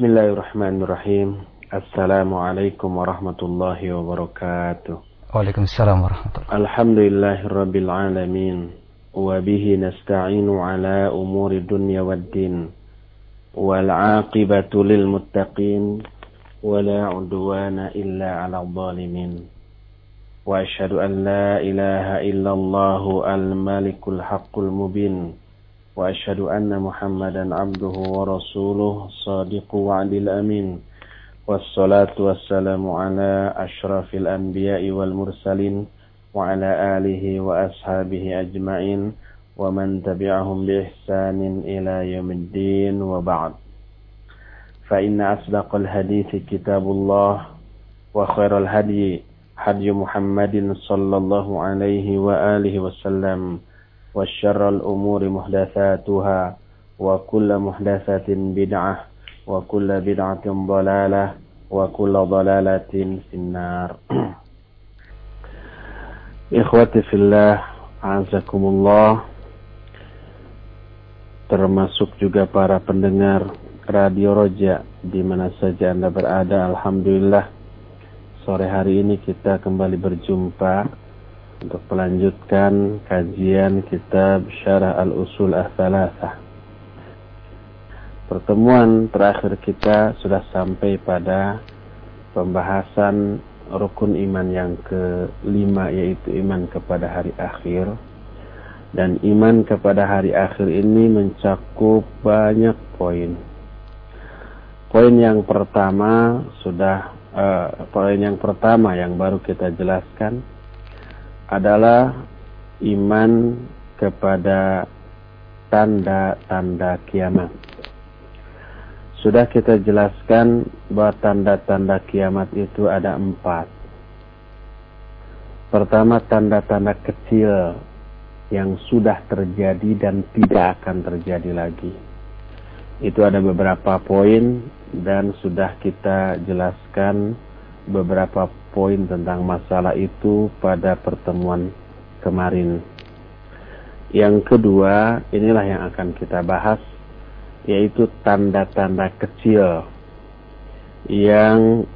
Bismillahirrahmanirrahim. Assalamualaikum warahmatullahi wabarakatuh. Waalaikumsalam warahmatullahi Alhamdulillahirabbil alamin. Wa bihi nasta'inu ala umuri dunya waddin. Wal 'aqibatu lil muttaqin. Wala 'udwana illa 'alal zalimin. Wa asyhadu an la ilaha illallah al-malikul haqqul mubin. وأشهد أن محمدا عبده ورسوله صادق وعد الأمين. والصلاة والسلام على أشرف الأنبياء والمرسلين وعلى آله وأصحابه أجمعين ومن تبعهم بإحسان إلى يوم الدين وبعد. فإن أصدق الحديث كتاب الله وخير الهدي هدي محمد صلى الله عليه وآله وسلم. وشر الأمور محدثاتها وكل محدثة بدعة وكل بدعة ضلالة وكل ضلالة في النار إخوتي في الله أعزكم الله termasuk juga para pendengar Radio Roja di mana saja Anda berada Alhamdulillah sore hari ini kita kembali berjumpa untuk melanjutkan kajian kitab Syarah Al-Usul Ats-Tsalatsah. Pertemuan terakhir kita sudah sampai pada pembahasan rukun iman yang kelima yaitu iman kepada hari akhir. Dan iman kepada hari akhir ini mencakup banyak poin. Poin yang pertama sudah uh, poin yang pertama yang baru kita jelaskan adalah iman kepada tanda-tanda kiamat. Sudah kita jelaskan bahwa tanda-tanda kiamat itu ada empat. Pertama tanda-tanda kecil yang sudah terjadi dan tidak akan terjadi lagi. Itu ada beberapa poin dan sudah kita jelaskan beberapa poin tentang masalah itu pada pertemuan kemarin. Yang kedua, inilah yang akan kita bahas, yaitu tanda-tanda kecil yang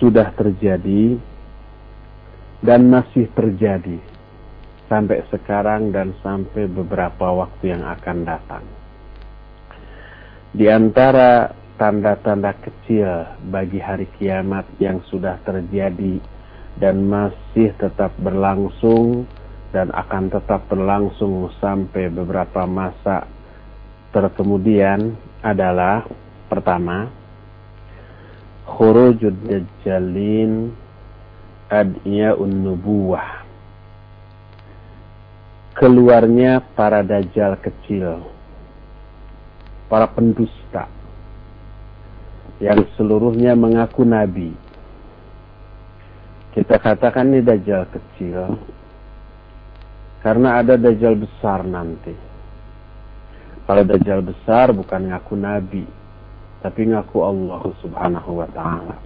sudah terjadi dan masih terjadi sampai sekarang dan sampai beberapa waktu yang akan datang. Di antara tanda-tanda kecil bagi hari kiamat yang sudah terjadi dan masih tetap berlangsung dan akan tetap berlangsung sampai beberapa masa. Terkemudian adalah pertama khurujud dajjalin adiya'un nubuwah. Keluarnya para dajjal kecil para pendusta yang seluruhnya mengaku nabi. Kita katakan ini dajjal kecil karena ada dajjal besar nanti. Kalau dajjal besar bukan ngaku nabi, tapi ngaku Allah Subhanahu wa taala.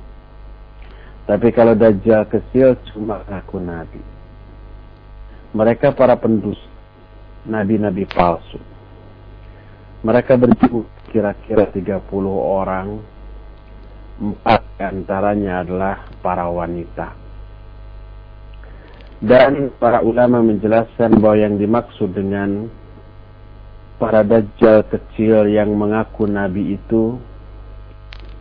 Tapi kalau dajjal kecil cuma ngaku nabi. Mereka para pendus nabi-nabi palsu. Mereka berjumlah kira-kira 30 orang empat antaranya adalah para wanita. Dan para ulama menjelaskan bahwa yang dimaksud dengan para dajjal kecil yang mengaku nabi itu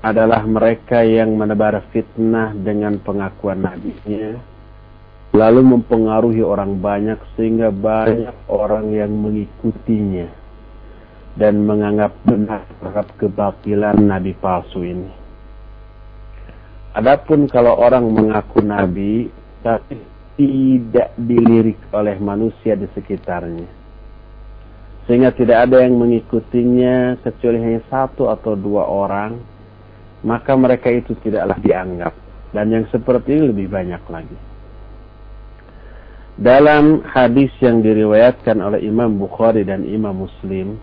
adalah mereka yang menebar fitnah dengan pengakuan nabinya lalu mempengaruhi orang banyak sehingga banyak orang yang mengikutinya dan menganggap benar terhadap kebatilan nabi palsu ini. Adapun kalau orang mengaku nabi tapi tidak dilirik oleh manusia di sekitarnya. Sehingga tidak ada yang mengikutinya kecuali hanya satu atau dua orang, maka mereka itu tidaklah dianggap. Dan yang seperti ini lebih banyak lagi. Dalam hadis yang diriwayatkan oleh Imam Bukhari dan Imam Muslim,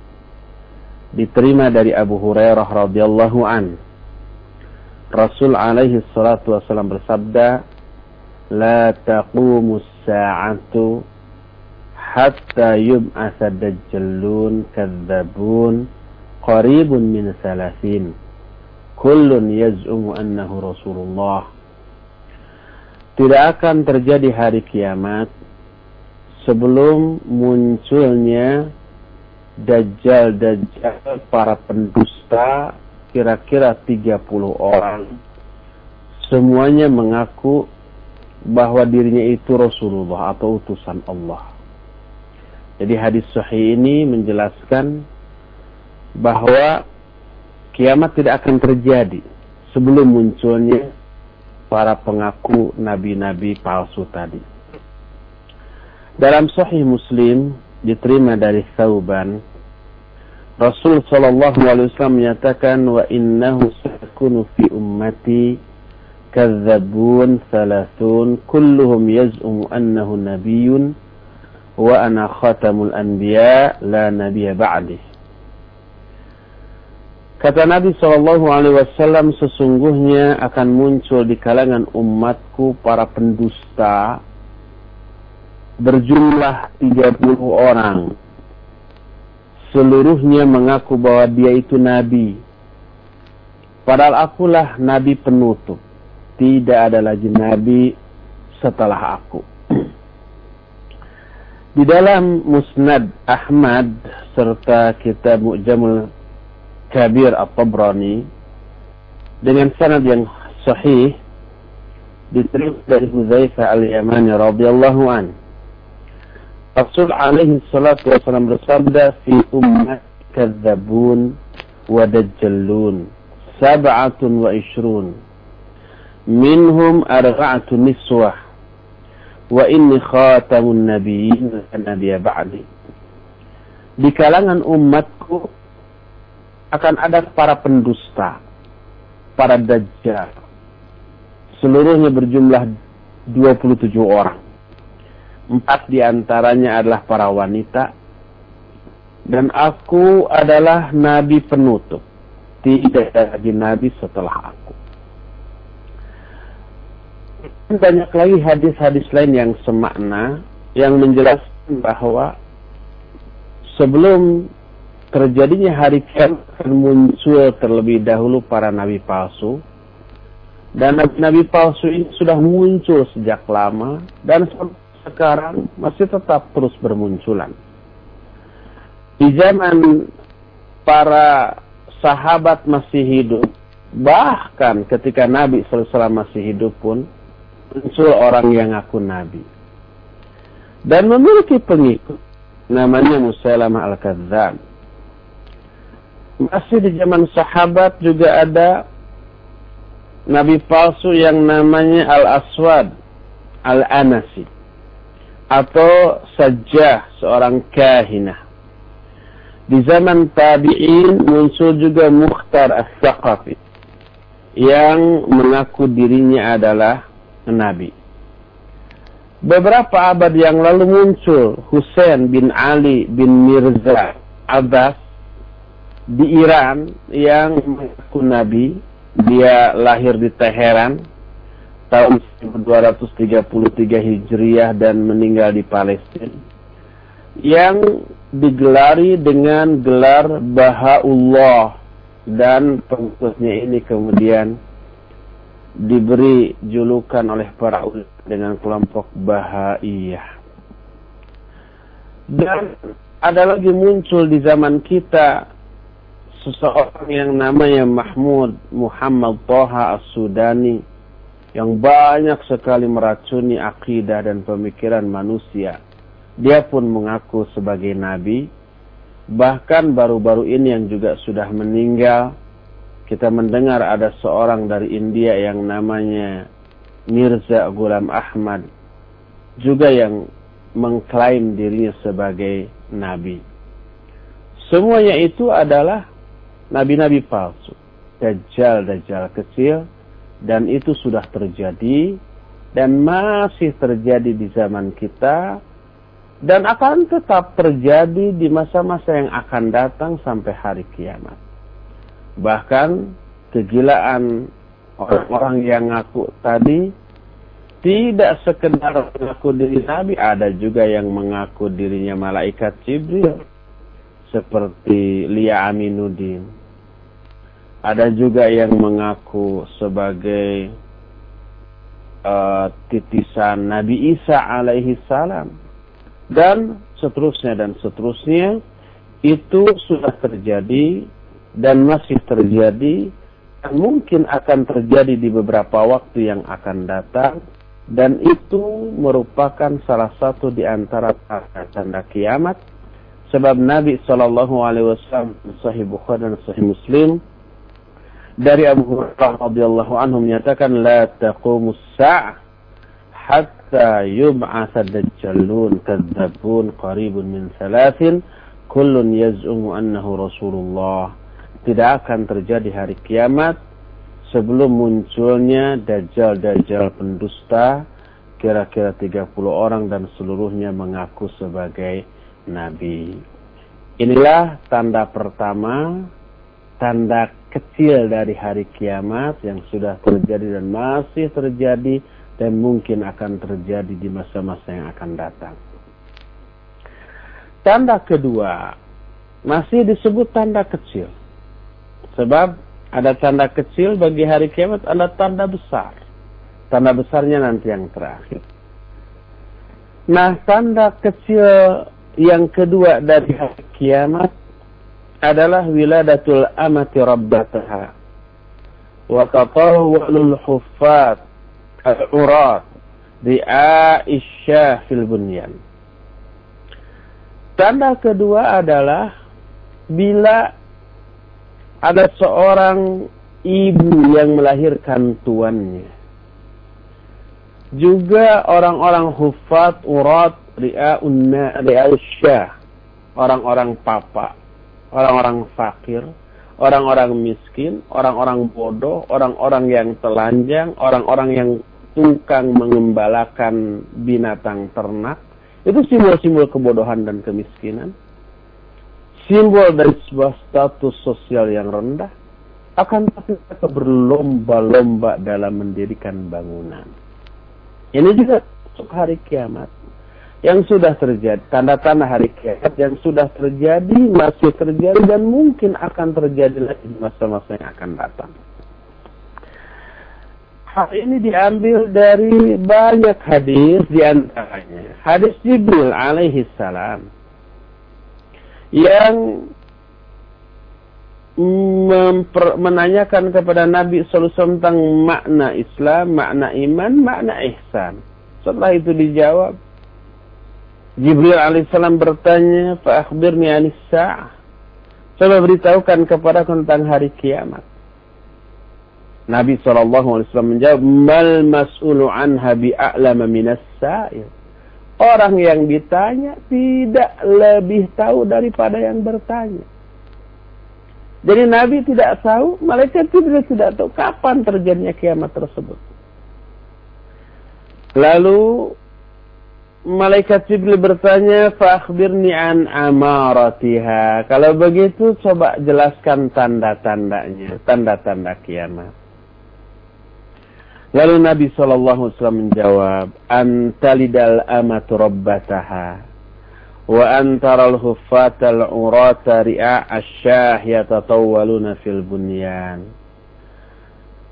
diterima dari Abu Hurairah radhiyallahu an Rasul alaihi salatu wasallam bersabda, "La taqumu sa'atu hatta yub'atsa dajjalun kadzabun qaribun min salasin kullun yaz'umu annahu Rasulullah. Tidak akan terjadi hari kiamat sebelum munculnya dajjal-dajjal para pendusta kira-kira 30 orang semuanya mengaku bahwa dirinya itu Rasulullah atau utusan Allah. Jadi hadis sahih ini menjelaskan bahwa kiamat tidak akan terjadi sebelum munculnya para pengaku nabi-nabi palsu tadi. Dalam sahih Muslim diterima dari Thauban Rasul sallallahu alaihi wasallam menyatakan wa innahu sakunu fi ummati kadzabun thalathun kulluhum yaz'umu annahu nabiyyun wa ana khatamul anbiya la nabiyya ba'di Kata Nabi Shallallahu Alaihi Wasallam sesungguhnya akan muncul di kalangan umatku para pendusta berjumlah 30 orang. Seluruhnya mengaku bahwa dia itu nabi. Padahal akulah nabi penutup. Tidak ada lagi nabi setelah aku. Di dalam Musnad Ahmad serta kitab Mu'jamul Kabir At-Tabrani dengan sanad yang sahih diterima dari Hudzaifah Al-Yamani radhiyallahu anhu Rasul alaihi salatu wasallam bersabda fi ummat kadzabun wa dajjalun sab'atun wa ishrun minhum arba'atu niswah wa inni khatamun nabiyyin nabiyya ba'di. Di kalangan umatku akan ada para pendusta para dajjal. Seluruhnya berjumlah 27 orang Empat di antaranya adalah para wanita. Dan aku adalah nabi penutup. Tidak ada lagi nabi setelah aku. Banyak lagi hadis-hadis lain yang semakna. Yang menjelaskan bahwa sebelum terjadinya hari kiamat muncul terlebih dahulu para nabi palsu dan nabi-nabi palsu ini sudah muncul sejak lama dan sekarang masih tetap terus bermunculan. Di zaman para sahabat masih hidup, bahkan ketika Nabi SAW masih hidup pun, muncul orang yang ngaku Nabi. Dan memiliki pengikut, namanya Musailamah Al-Kadzab. Masih di zaman sahabat juga ada Nabi palsu yang namanya Al-Aswad Al-Anasi atau saja seorang kahinah. Di zaman tabi'in muncul juga Mukhtar As-Saqafi yang mengaku dirinya adalah nabi. Beberapa abad yang lalu muncul Hussein bin Ali bin Mirza Abbas di Iran yang mengaku nabi. Dia lahir di Teheran tahun 1233 Hijriah dan meninggal di Palestina yang digelari dengan gelar Bahaullah dan pengikutnya ini kemudian diberi julukan oleh para ulama dengan kelompok Bahaiyah. Dan ada lagi muncul di zaman kita seseorang yang namanya Mahmud Muhammad Toha As-Sudani yang banyak sekali meracuni akidah dan pemikiran manusia. Dia pun mengaku sebagai nabi. Bahkan baru-baru ini yang juga sudah meninggal, kita mendengar ada seorang dari India yang namanya Mirza Ghulam Ahmad juga yang mengklaim dirinya sebagai nabi. Semuanya itu adalah nabi-nabi palsu. Dajjal-dajjal kecil dan itu sudah terjadi dan masih terjadi di zaman kita dan akan tetap terjadi di masa-masa yang akan datang sampai hari kiamat. Bahkan kegilaan orang-orang yang ngaku tadi tidak sekedar mengaku diri Nabi, ada juga yang mengaku dirinya malaikat Jibril seperti Lia Aminuddin Ada juga yang mengaku sebagai uh, titisan Nabi Isa alaihi salam. Dan seterusnya dan seterusnya itu sudah terjadi dan masih terjadi dan mungkin akan terjadi di beberapa waktu yang akan datang dan itu merupakan salah satu di antara tanda kiamat sebab Nabi Shallallahu Alaihi Wasallam Sahih Bukhari dan Sahih Muslim dari Abu Hurairah radhiyallahu anhu menyatakan la taqumus sa'ah hatta yub'atsa dajjalun kadzabun qaribun min salasin kullun yaz'umu annahu rasulullah. Tidak akan terjadi hari kiamat sebelum munculnya dajjal-dajjal pendusta kira-kira 30 orang dan seluruhnya mengaku sebagai nabi. Inilah tanda pertama tanda kecil dari hari kiamat yang sudah terjadi dan masih terjadi dan mungkin akan terjadi di masa-masa yang akan datang. Tanda kedua masih disebut tanda kecil. Sebab ada tanda kecil bagi hari kiamat, ada tanda besar. Tanda besarnya nanti yang terakhir. Nah, tanda kecil yang kedua dari hari kiamat adalah wiladatul amati rabbataha wa tatawwalul huffat al-urat Aisyah fil bunyan. Tanda kedua adalah bila ada seorang ibu yang melahirkan tuannya. Juga orang-orang hufat, urat, ri'a'unna, ri'a'usyah. Orang-orang papa orang-orang fakir, orang-orang miskin, orang-orang bodoh, orang-orang yang telanjang, orang-orang yang tukang mengembalakan binatang ternak. Itu simbol-simbol kebodohan dan kemiskinan. Simbol dari sebuah status sosial yang rendah. Akan tapi mereka berlomba-lomba dalam mendirikan bangunan. Ini juga untuk hari kiamat yang sudah terjadi, tanda-tanda hari kiamat yang sudah terjadi, masih terjadi dan mungkin akan terjadi lagi di masa-masa yang akan datang. Hal ini diambil dari banyak hadis di antaranya. Hadis Jibril alaihi salam yang menanyakan kepada Nabi SAW tentang makna Islam, makna iman, makna ihsan. Setelah itu dijawab, Jibril alaihissalam bertanya, "Fa'akhbirni anis sa'ah." Coba beritahukan kepada tentang hari kiamat. Nabi SAW menjawab, "Mal mas'ulu anha bi'a'lama minas sa'il." Orang yang ditanya tidak lebih tahu daripada yang bertanya. Jadi Nabi tidak tahu, malaikat Jibril tidak tahu kapan terjadinya kiamat tersebut. Lalu Malaikat Jibril bertanya, "Fakhbirni an amaratiha." Kalau begitu coba jelaskan tanda-tandanya, tanda-tanda kiamat. Lalu Nabi SAW menjawab, "Antalidal amatu rabbataha wa antaral huffatal urata ri'a yatatawwaluna fil bunyan."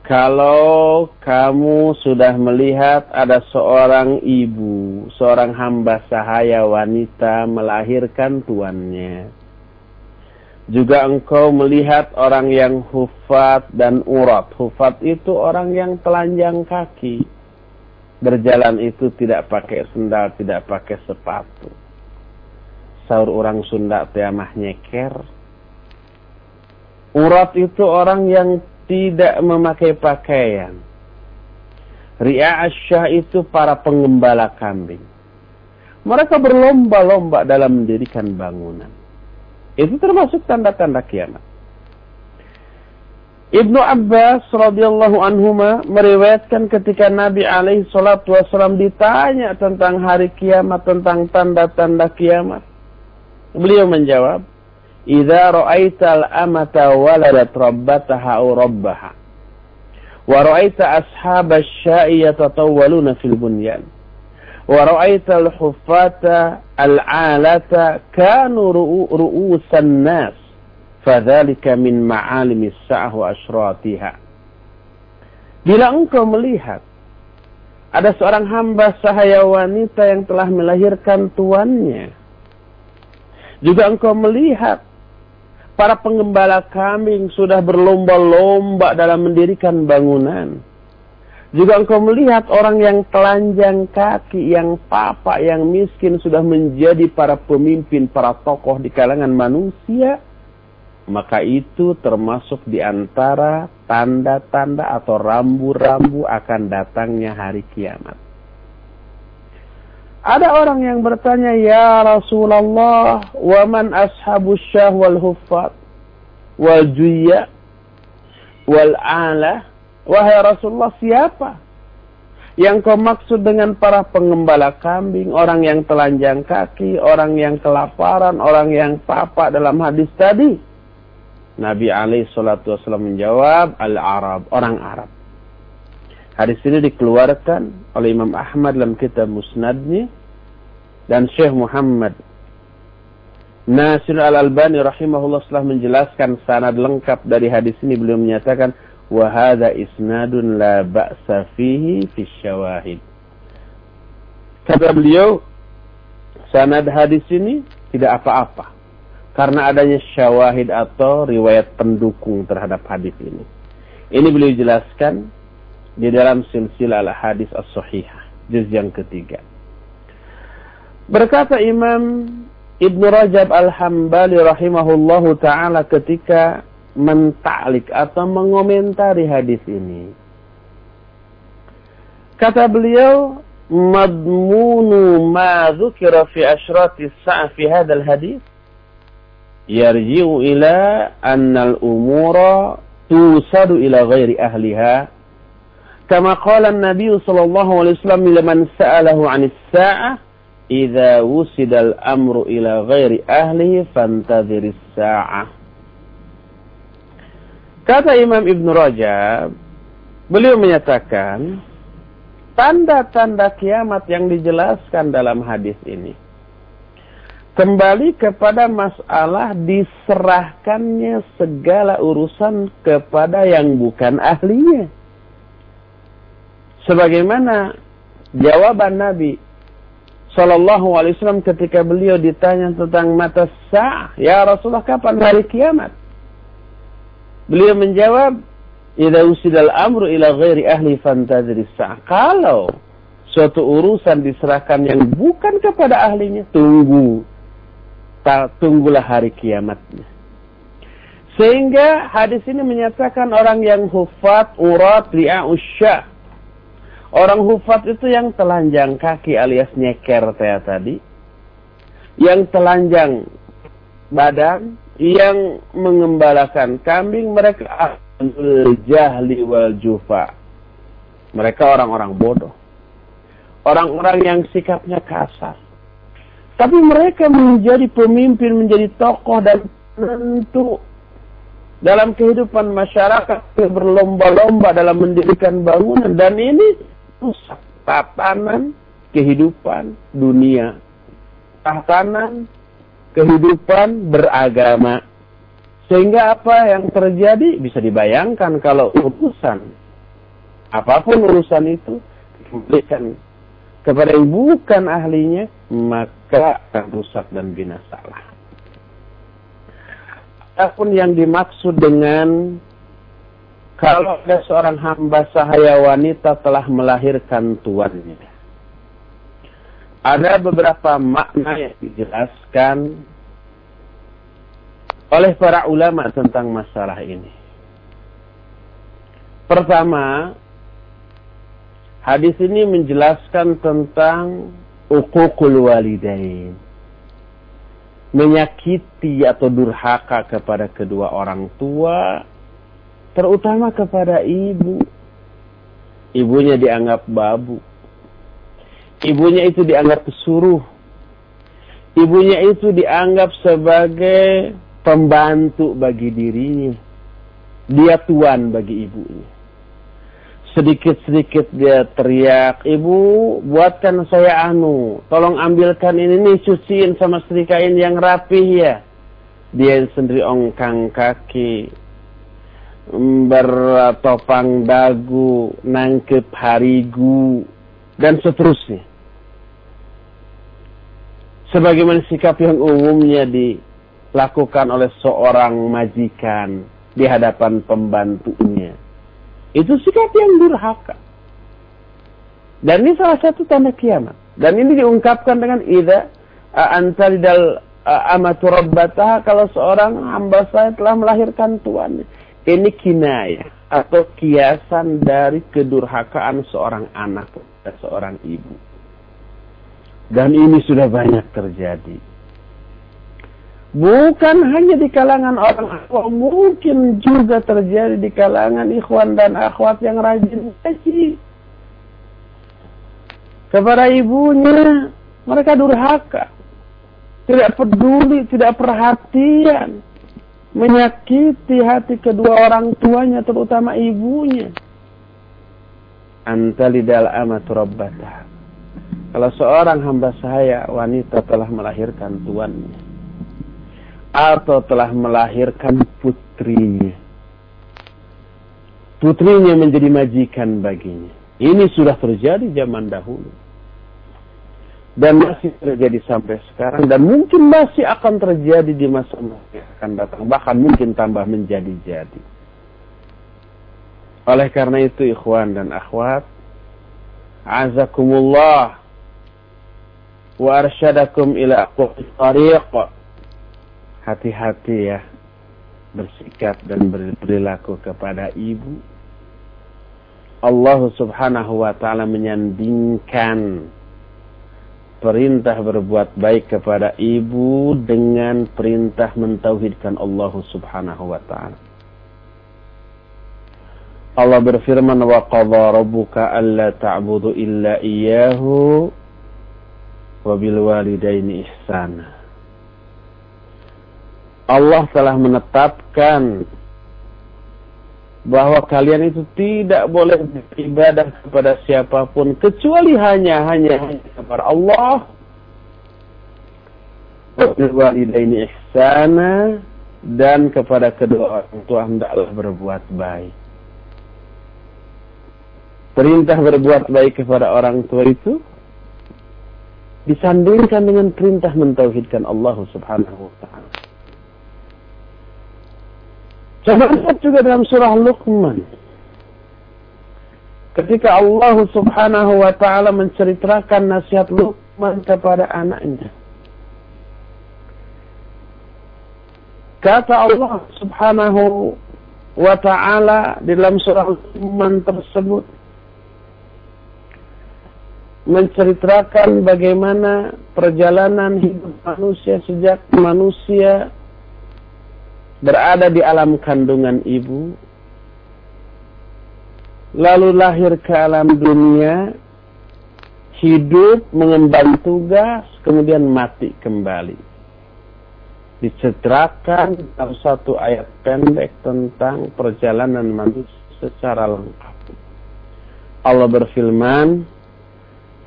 Kalau kamu sudah melihat ada seorang ibu, seorang hamba sahaya wanita melahirkan tuannya. Juga engkau melihat orang yang hufat dan urat. Hufat itu orang yang telanjang kaki. Berjalan itu tidak pakai sendal, tidak pakai sepatu. Saur orang Sunda tiamah nyeker. Urat itu orang yang tidak memakai pakaian. Ria asyah itu para pengembala kambing. Mereka berlomba-lomba dalam mendirikan bangunan. Itu termasuk tanda-tanda kiamat. Ibnu Abbas radhiyallahu anhu meriwayatkan ketika Nabi alaihi salatu wasallam ditanya tentang hari kiamat, tentang tanda-tanda kiamat. Beliau menjawab, idza ra'aital amata waladat rabbataha aw rabbaha wa ra'aita ashabasy syai yatatawwaluna fil bunyan wa ra'aita al-huffata al-alata kanu ru'usan nas fadzalika min ma'alimis sa'ah asyratiha. Bila engkau melihat ada seorang hamba sahaya wanita yang telah melahirkan tuannya. Juga engkau melihat para pengembala kambing sudah berlomba-lomba dalam mendirikan bangunan. Juga engkau melihat orang yang telanjang kaki, yang papa, yang miskin sudah menjadi para pemimpin, para tokoh di kalangan manusia. Maka itu termasuk di antara tanda-tanda atau rambu-rambu akan datangnya hari kiamat. Ada orang yang bertanya, Ya Rasulullah, wa man ashabu syah wal huffat, wal juya, wal ala, Wahai Rasulullah siapa? Yang kau maksud dengan para pengembala kambing, orang yang telanjang kaki, orang yang kelaparan, orang yang papa dalam hadis tadi? Nabi Ali Shallallahu Wasallam menjawab, Al-Arab, orang Arab. Hadis ini dikeluarkan oleh Imam Ahmad dalam kitab Musnadnya dan Syekh Muhammad Nasir al-Albani rahimahullah telah menjelaskan sanad lengkap dari hadis ini beliau menyatakan wa hadza isnadun la ba'sa fihi fi syawahid. Kata beliau sanad hadis ini tidak apa-apa karena adanya syawahid atau riwayat pendukung terhadap hadis ini. Ini beliau jelaskan di dalam silsilah al-hadis as-sahihah juz yang ketiga berkata Imam Ibn Rajab Al-Hambali rahimahullahu taala ketika mentalik atau mengomentari hadis ini. Kata beliau, madmunu ma dzukira fi asyrati sa'a fi hadzal hadis yarji'u ila anna al-umura tusadu ila ghairi ahliha kama qala an-nabiy sallallahu alaihi wasallam liman sa'alahu 'an as-sa'ah idza wusida al-amru ila ghairi ahlihi fantadhir as-sa'ah Kata Imam Ibn Rajab, beliau menyatakan, tanda-tanda kiamat yang dijelaskan dalam hadis ini kembali kepada masalah diserahkannya segala urusan kepada yang bukan ahlinya. Sebagaimana jawaban Nabi Sallallahu Alaihi Wasallam ketika beliau ditanya tentang mata sah, ya Rasulullah kapan hari kiamat? Beliau menjawab, "Idza usidal amru ila ghairi ahli fantazir Kalau suatu urusan diserahkan yang bukan kepada ahlinya, tunggu. Tunggulah hari kiamatnya. Sehingga hadis ini menyatakan orang yang hufat, urat, usya. Orang hufat itu yang telanjang kaki alias nyeker tadi. Yang telanjang badan, yang mengembalakan kambing mereka jahli wal jufa. Mereka orang-orang bodoh. Orang-orang yang sikapnya kasar. Tapi mereka menjadi pemimpin, menjadi tokoh dan tentu dalam kehidupan masyarakat berlomba-lomba dalam mendirikan bangunan dan ini rusak tatanan kehidupan dunia. Tatanan kehidupan beragama. Sehingga apa yang terjadi bisa dibayangkan kalau urusan apa pun urusan itu diberikan kepada yang bukan ahlinya maka akan rusak dan binasalah. Apa pun yang dimaksud dengan kalau ada seorang hamba sahaya wanita telah melahirkan tuannya ada beberapa makna yang dijelaskan oleh para ulama tentang masalah ini. Pertama, hadis ini menjelaskan tentang uququl walidain. Menyakiti atau durhaka kepada kedua orang tua, terutama kepada ibu. Ibunya dianggap babu Ibunya itu dianggap pesuruh. Ibunya itu dianggap sebagai pembantu bagi dirinya. Dia tuan bagi ibunya. Sedikit-sedikit dia teriak, Ibu buatkan saya anu, tolong ambilkan ini nih, cuciin sama setrikain yang rapih ya. dia sendiri ongkang kaki, bertopang dagu, nangkep harigu, dan seterusnya. Sebagaimana sikap yang umumnya dilakukan oleh seorang majikan di hadapan pembantunya. Itu sikap yang durhaka. Dan ini salah satu tanda kiamat. Dan ini diungkapkan dengan ida antalidal amatu rabbataha kalau seorang hamba saya telah melahirkan tuannya. Ini kinaya atau kiasan dari kedurhakaan seorang anak dan seorang ibu. Dan ini sudah banyak terjadi. Bukan hanya di kalangan orang awam, mungkin juga terjadi di kalangan ikhwan dan akhwat yang rajin ngaji. Kepada ibunya, mereka durhaka tidak peduli, tidak perhatian, menyakiti hati kedua orang tuanya, terutama ibunya. Antalidal. Kalau seorang hamba saya wanita telah melahirkan tuannya atau telah melahirkan putrinya. Putrinya menjadi majikan baginya. Ini sudah terjadi zaman dahulu dan masih terjadi sampai sekarang. Dan mungkin masih akan terjadi di masa-masa yang akan datang. Bahkan mungkin tambah menjadi-jadi. Oleh karena itu ikhwan dan akhwat azakumullah wa arsyadakum ila tariq. Hati-hati ya bersikap dan berperilaku kepada ibu. Allah subhanahu wa ta'ala menyandingkan perintah berbuat baik kepada ibu dengan perintah mentauhidkan Allah Subhanahu wa taala. Allah berfirman wa qadha rabbuka alla ta'budu illa iyyahu wa bil walidaini ihsana. Allah telah menetapkan bahwa kalian itu tidak boleh beribadah kepada siapa pun kecuali hanya hanya, kepada Allah. Ihsana dan kepada kedua orang tua hendaklah berbuat baik. Perintah berbuat baik kepada orang tua itu disandingkan dengan perintah mentauhidkan Allah Subhanahu wa taala. Lihat juga dalam surah Luqman. Ketika Allah subhanahu wa ta'ala menceritakan nasihat Luqman kepada anaknya. Kata Allah subhanahu wa ta'ala dalam surah Luqman tersebut. Menceritakan bagaimana perjalanan hidup manusia sejak manusia berada di alam kandungan ibu, lalu lahir ke alam dunia, hidup, mengemban tugas, kemudian mati kembali. Diceritakan dalam satu ayat pendek tentang perjalanan manusia secara lengkap. Allah berfirman,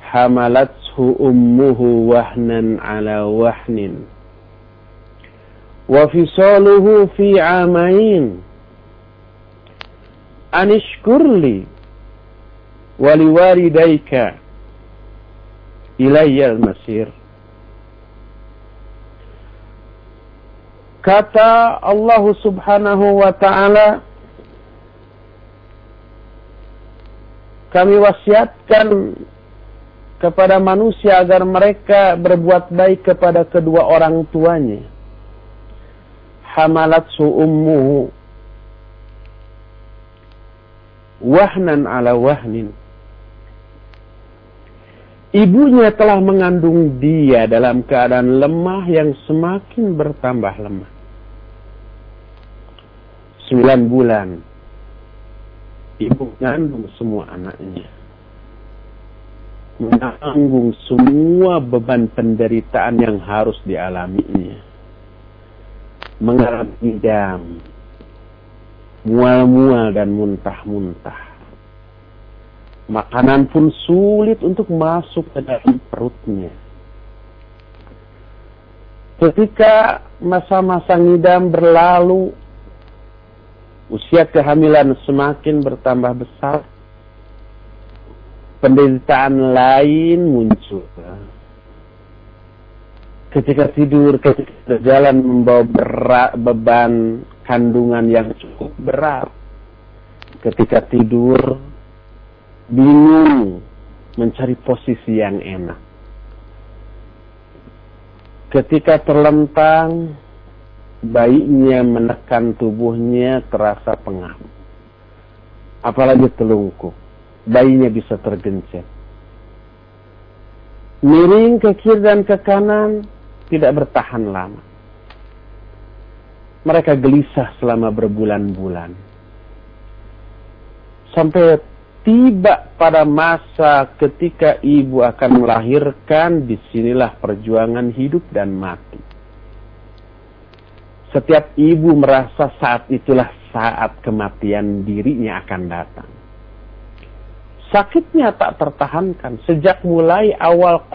Hamalathu ummuhu wahnan ala wahnin wa fisaluhu fi amain anishkurli waliwalidaika ilayyal masir kata Allah subhanahu wa ta'ala kami wasiatkan kepada manusia agar mereka berbuat baik kepada kedua orang tuanya hamalatsu ummuhu wahnan ala wahnin Ibunya telah mengandung dia dalam keadaan lemah yang semakin bertambah lemah. Sembilan bulan. Ibu mengandung semua anaknya. Menanggung semua beban penderitaan yang harus dialaminya mengalami idam, mual-mual dan muntah-muntah. Makanan pun sulit untuk masuk ke dalam perutnya. Ketika masa-masa ngidam berlalu, usia kehamilan semakin bertambah besar, penderitaan lain muncul. Ketika tidur, ketika berjalan membawa berat, beban kandungan yang cukup berat. Ketika tidur, bingung mencari posisi yang enak Ketika terlentang, bayinya menekan tubuhnya terasa pengap. Apalagi telungkup, bayinya bisa tergencet. Miring ke kiri dan ke kanan tidak bertahan lama. Mereka gelisah selama berbulan-bulan. Sampai tiba pada masa ketika ibu akan melahirkan, di sinilah perjuangan hidup dan mati. Setiap ibu merasa saat itulah saat kematian dirinya akan datang. Sakitnya tak tertahankan sejak mulai awal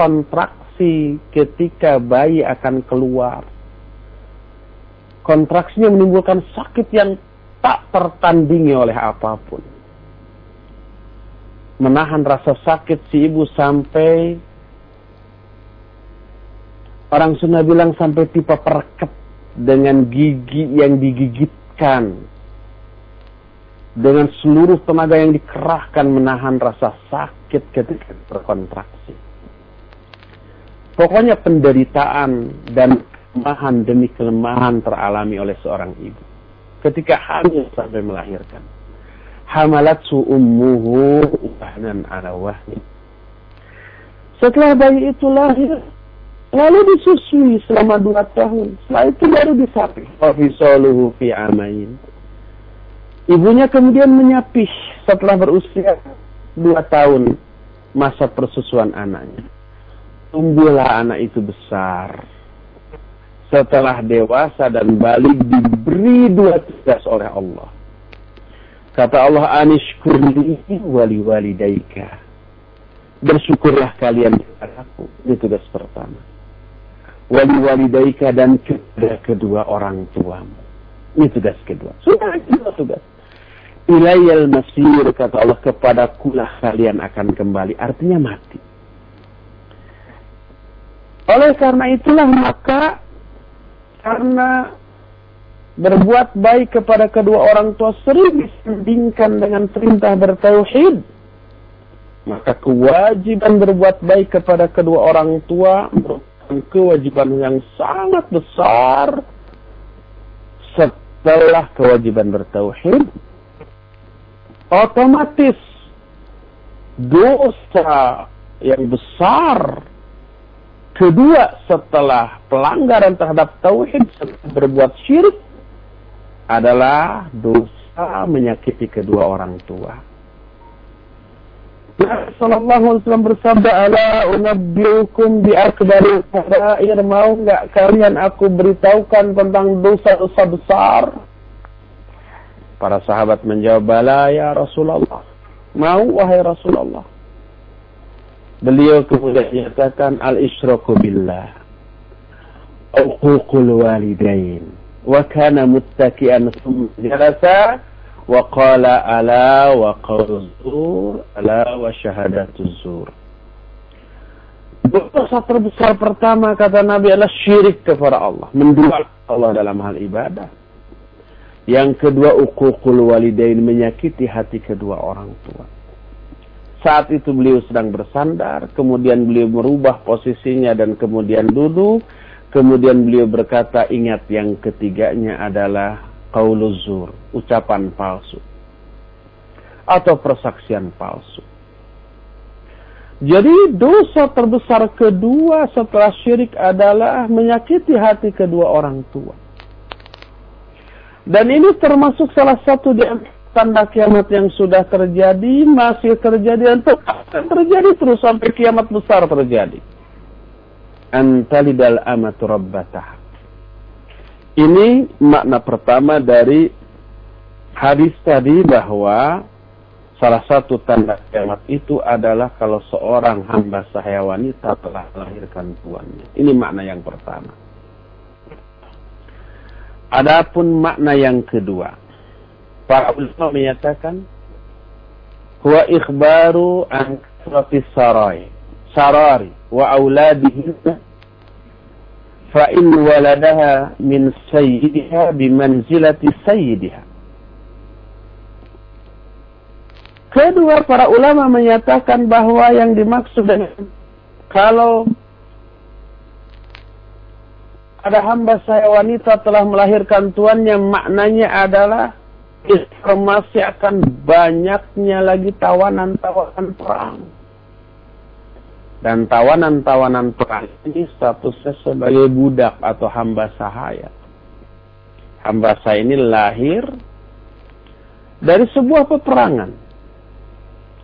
kontraksi ketika bayi akan keluar. Kontraksinya menimbulkan sakit yang tak tertandingi oleh apa pun menahan rasa sakit si ibu sampai orang Sunda bilang sampai tipe pereket dengan gigi yang digigitkan dengan seluruh tenaga yang dikerahkan menahan rasa sakit ketika berkontraksi. Pokoknya penderitaan dan kelemahan demi kelemahan teralami oleh seorang ibu ketika hamil sampai melahirkan hamalatsu ummuhu wahnan ala wahni. Setelah bayi itu lahir, lalu disusui selama dua tahun. Setelah itu baru disapi. Wafisaluhu fi amain. Ibunya kemudian menyapih setelah berusia dua tahun masa persusuan anaknya. Tumbuhlah anak itu besar. Setelah dewasa dan balik diberi dua tugas oleh Allah Kata Allah, anishkurli wali walidaika. Bersyukurlah kalian kepadaku. Ini tugas pertama. Wali walidaika dan kepada kedua orang tuamu. Ini tugas kedua. Sudah kedua tugas. Ilayal masir, kata Allah, kepada kulah kalian akan kembali. Artinya mati. Oleh karena itulah maka karena berbuat baik kepada kedua orang tua sering disandingkan dengan perintah bertauhid maka kewajiban berbuat baik kepada kedua orang tua merupakan kewajiban yang sangat besar setelah kewajiban bertauhid. Otomatis dosa yang besar kedua setelah pelanggaran terhadap tauhid berbuat syirik adalah dosa menyakiti kedua orang tua. Nabi Sallallahu Alaihi Wasallam bersabda, "Ala unabbiukum bi akbaril kabair." Mau nggak kalian aku beritahukan tentang dosa-dosa besar? Para sahabat menjawab, "Bala ya Rasulullah." Mau wahai Rasulullah. Beliau kemudian menyatakan al-isyraku billah. Uququl walidain. Wa kana muttaki'an jalasa wa qala ala wa qawzur ala wa syahadatu zur. Dosa terbesar pertama kata Nabi adalah syirik kepada Allah. mendual Allah dalam hal ibadah. Yang kedua, ukukul walidain menyakiti hati kedua orang tua. Saat itu beliau sedang bersandar, kemudian beliau merubah posisinya dan kemudian duduk Kemudian beliau berkata, ingat yang ketiganya adalah qauluzur, ucapan palsu. Atau persaksian palsu. Jadi dosa terbesar kedua setelah syirik adalah menyakiti hati kedua orang tua. Dan ini termasuk salah satu di tanda kiamat yang sudah terjadi, masih terjadi, dan terjadi terus sampai kiamat besar terjadi antalidal amatu rabbatah. Ini makna pertama dari hadis tadi bahwa salah satu tanda kiamat itu adalah kalau seorang hamba sahaya wanita telah melahirkan tuannya. Ini makna yang pertama. Adapun makna yang kedua, para ulama menyatakan huwa ikhbaru an kasrati sarai sarari wa auladihi fa in waladaha min sayyidiha bimanzilati sayyidiha. Kedua, para ulama menyatakan bahwa yang dimaksud dengan kalau ada hamba saya wanita telah melahirkan tuannya, maknanya adalah informasi akan banyaknya lagi tawanan-tawanan perang. Dan tawanan-tawanan perang ini statusnya sebagai budak atau hamba sahaya. Hamba saya ini lahir dari sebuah peperangan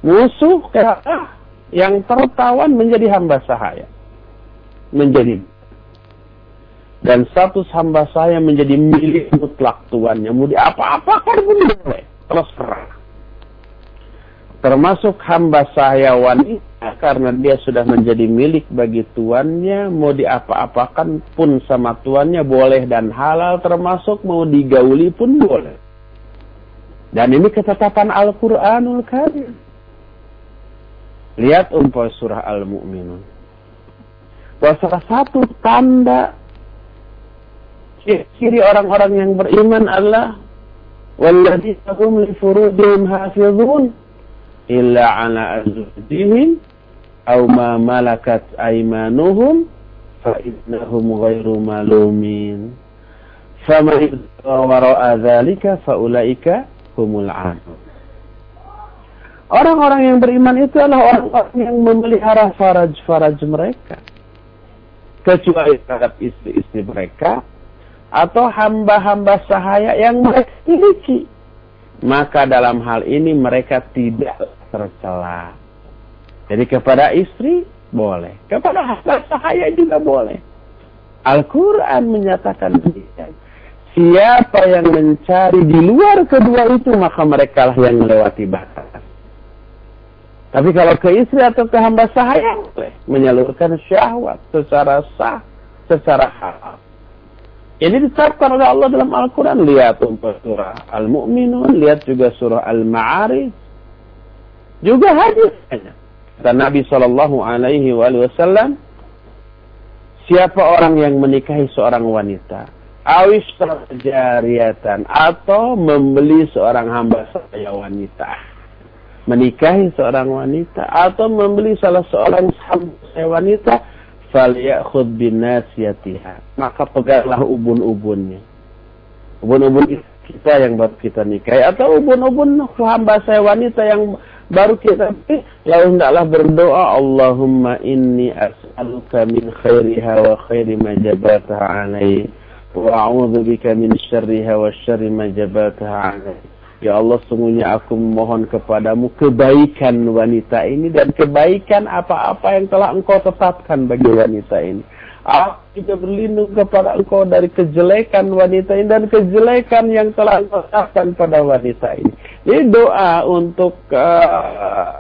musuh kalah yang tertawan menjadi hamba sahaya. Menjadi dan status hamba saya menjadi milik mutlak tuannya. Mau di apa-apakan pun boleh. Terus perang. Termasuk hamba saya wanita karena dia sudah menjadi milik bagi tuannya. Mau diapa-apakan pun sama tuannya boleh dan halal. Termasuk mau digauli pun boleh. Dan ini ketetapan Al-Quranul Karim. Lihat umpah surah Al-Mu'minun. Bahwa salah satu tanda ciri orang-orang yang beriman adalah walladzina hum li furujihim hafizun illa ala azwajihim aw ma malakat aymanuhum fa innahum ghairu malumin. Faman wara'a dzalika fa ulaika humul 'adun. Orang-orang yang beriman itu adalah orang-orang yang memelihara faraj-faraj mereka. Kecuali terhadap istri-istri mereka atau hamba-hamba sahaya yang mereka miliki. Maka dalam hal ini mereka tidak tercela. Jadi kepada istri boleh. Kepada hamba sahaya juga boleh. Al-Quran menyatakan. Siapa yang mencari di luar kedua itu maka mereka lah yang melewati batas. Tapi kalau ke istri atau ke hamba sahaya boleh menyalurkan syahwat secara sah, secara halal. Ini ditetapkan oleh Allah dalam Al-Quran. Lihat surah Al-Mu'minun, lihat juga surah Al-Ma'arij. Juga hadisnya. Dan Nabi Wasallam, siapa orang yang menikahi seorang wanita, awis terjariatan atau membeli seorang hamba sahaya wanita menikahi seorang wanita atau membeli salah seorang wanita falyakhud binasiyatiha. Maka peganglah ubun-ubunnya. Ubun-ubun kita yang baru kita nikahi. Atau ubun-ubun hamba saya wanita yang baru kita lalu hendaklah berdoa Allahumma inni as'aluka min khairiha wa khairi ma jabataha alaihi wa a'udzu bika min syarriha wa syarri ma jabataha alaihi Ya Allah, sungguhnya aku memohon kepadamu kebaikan wanita ini dan kebaikan apa-apa yang telah engkau tetapkan bagi wanita ini. Aku juga berlindung kepada engkau dari kejelekan wanita ini dan kejelekan yang telah engkau tetapkan pada wanita ini. Ini doa untuk uh,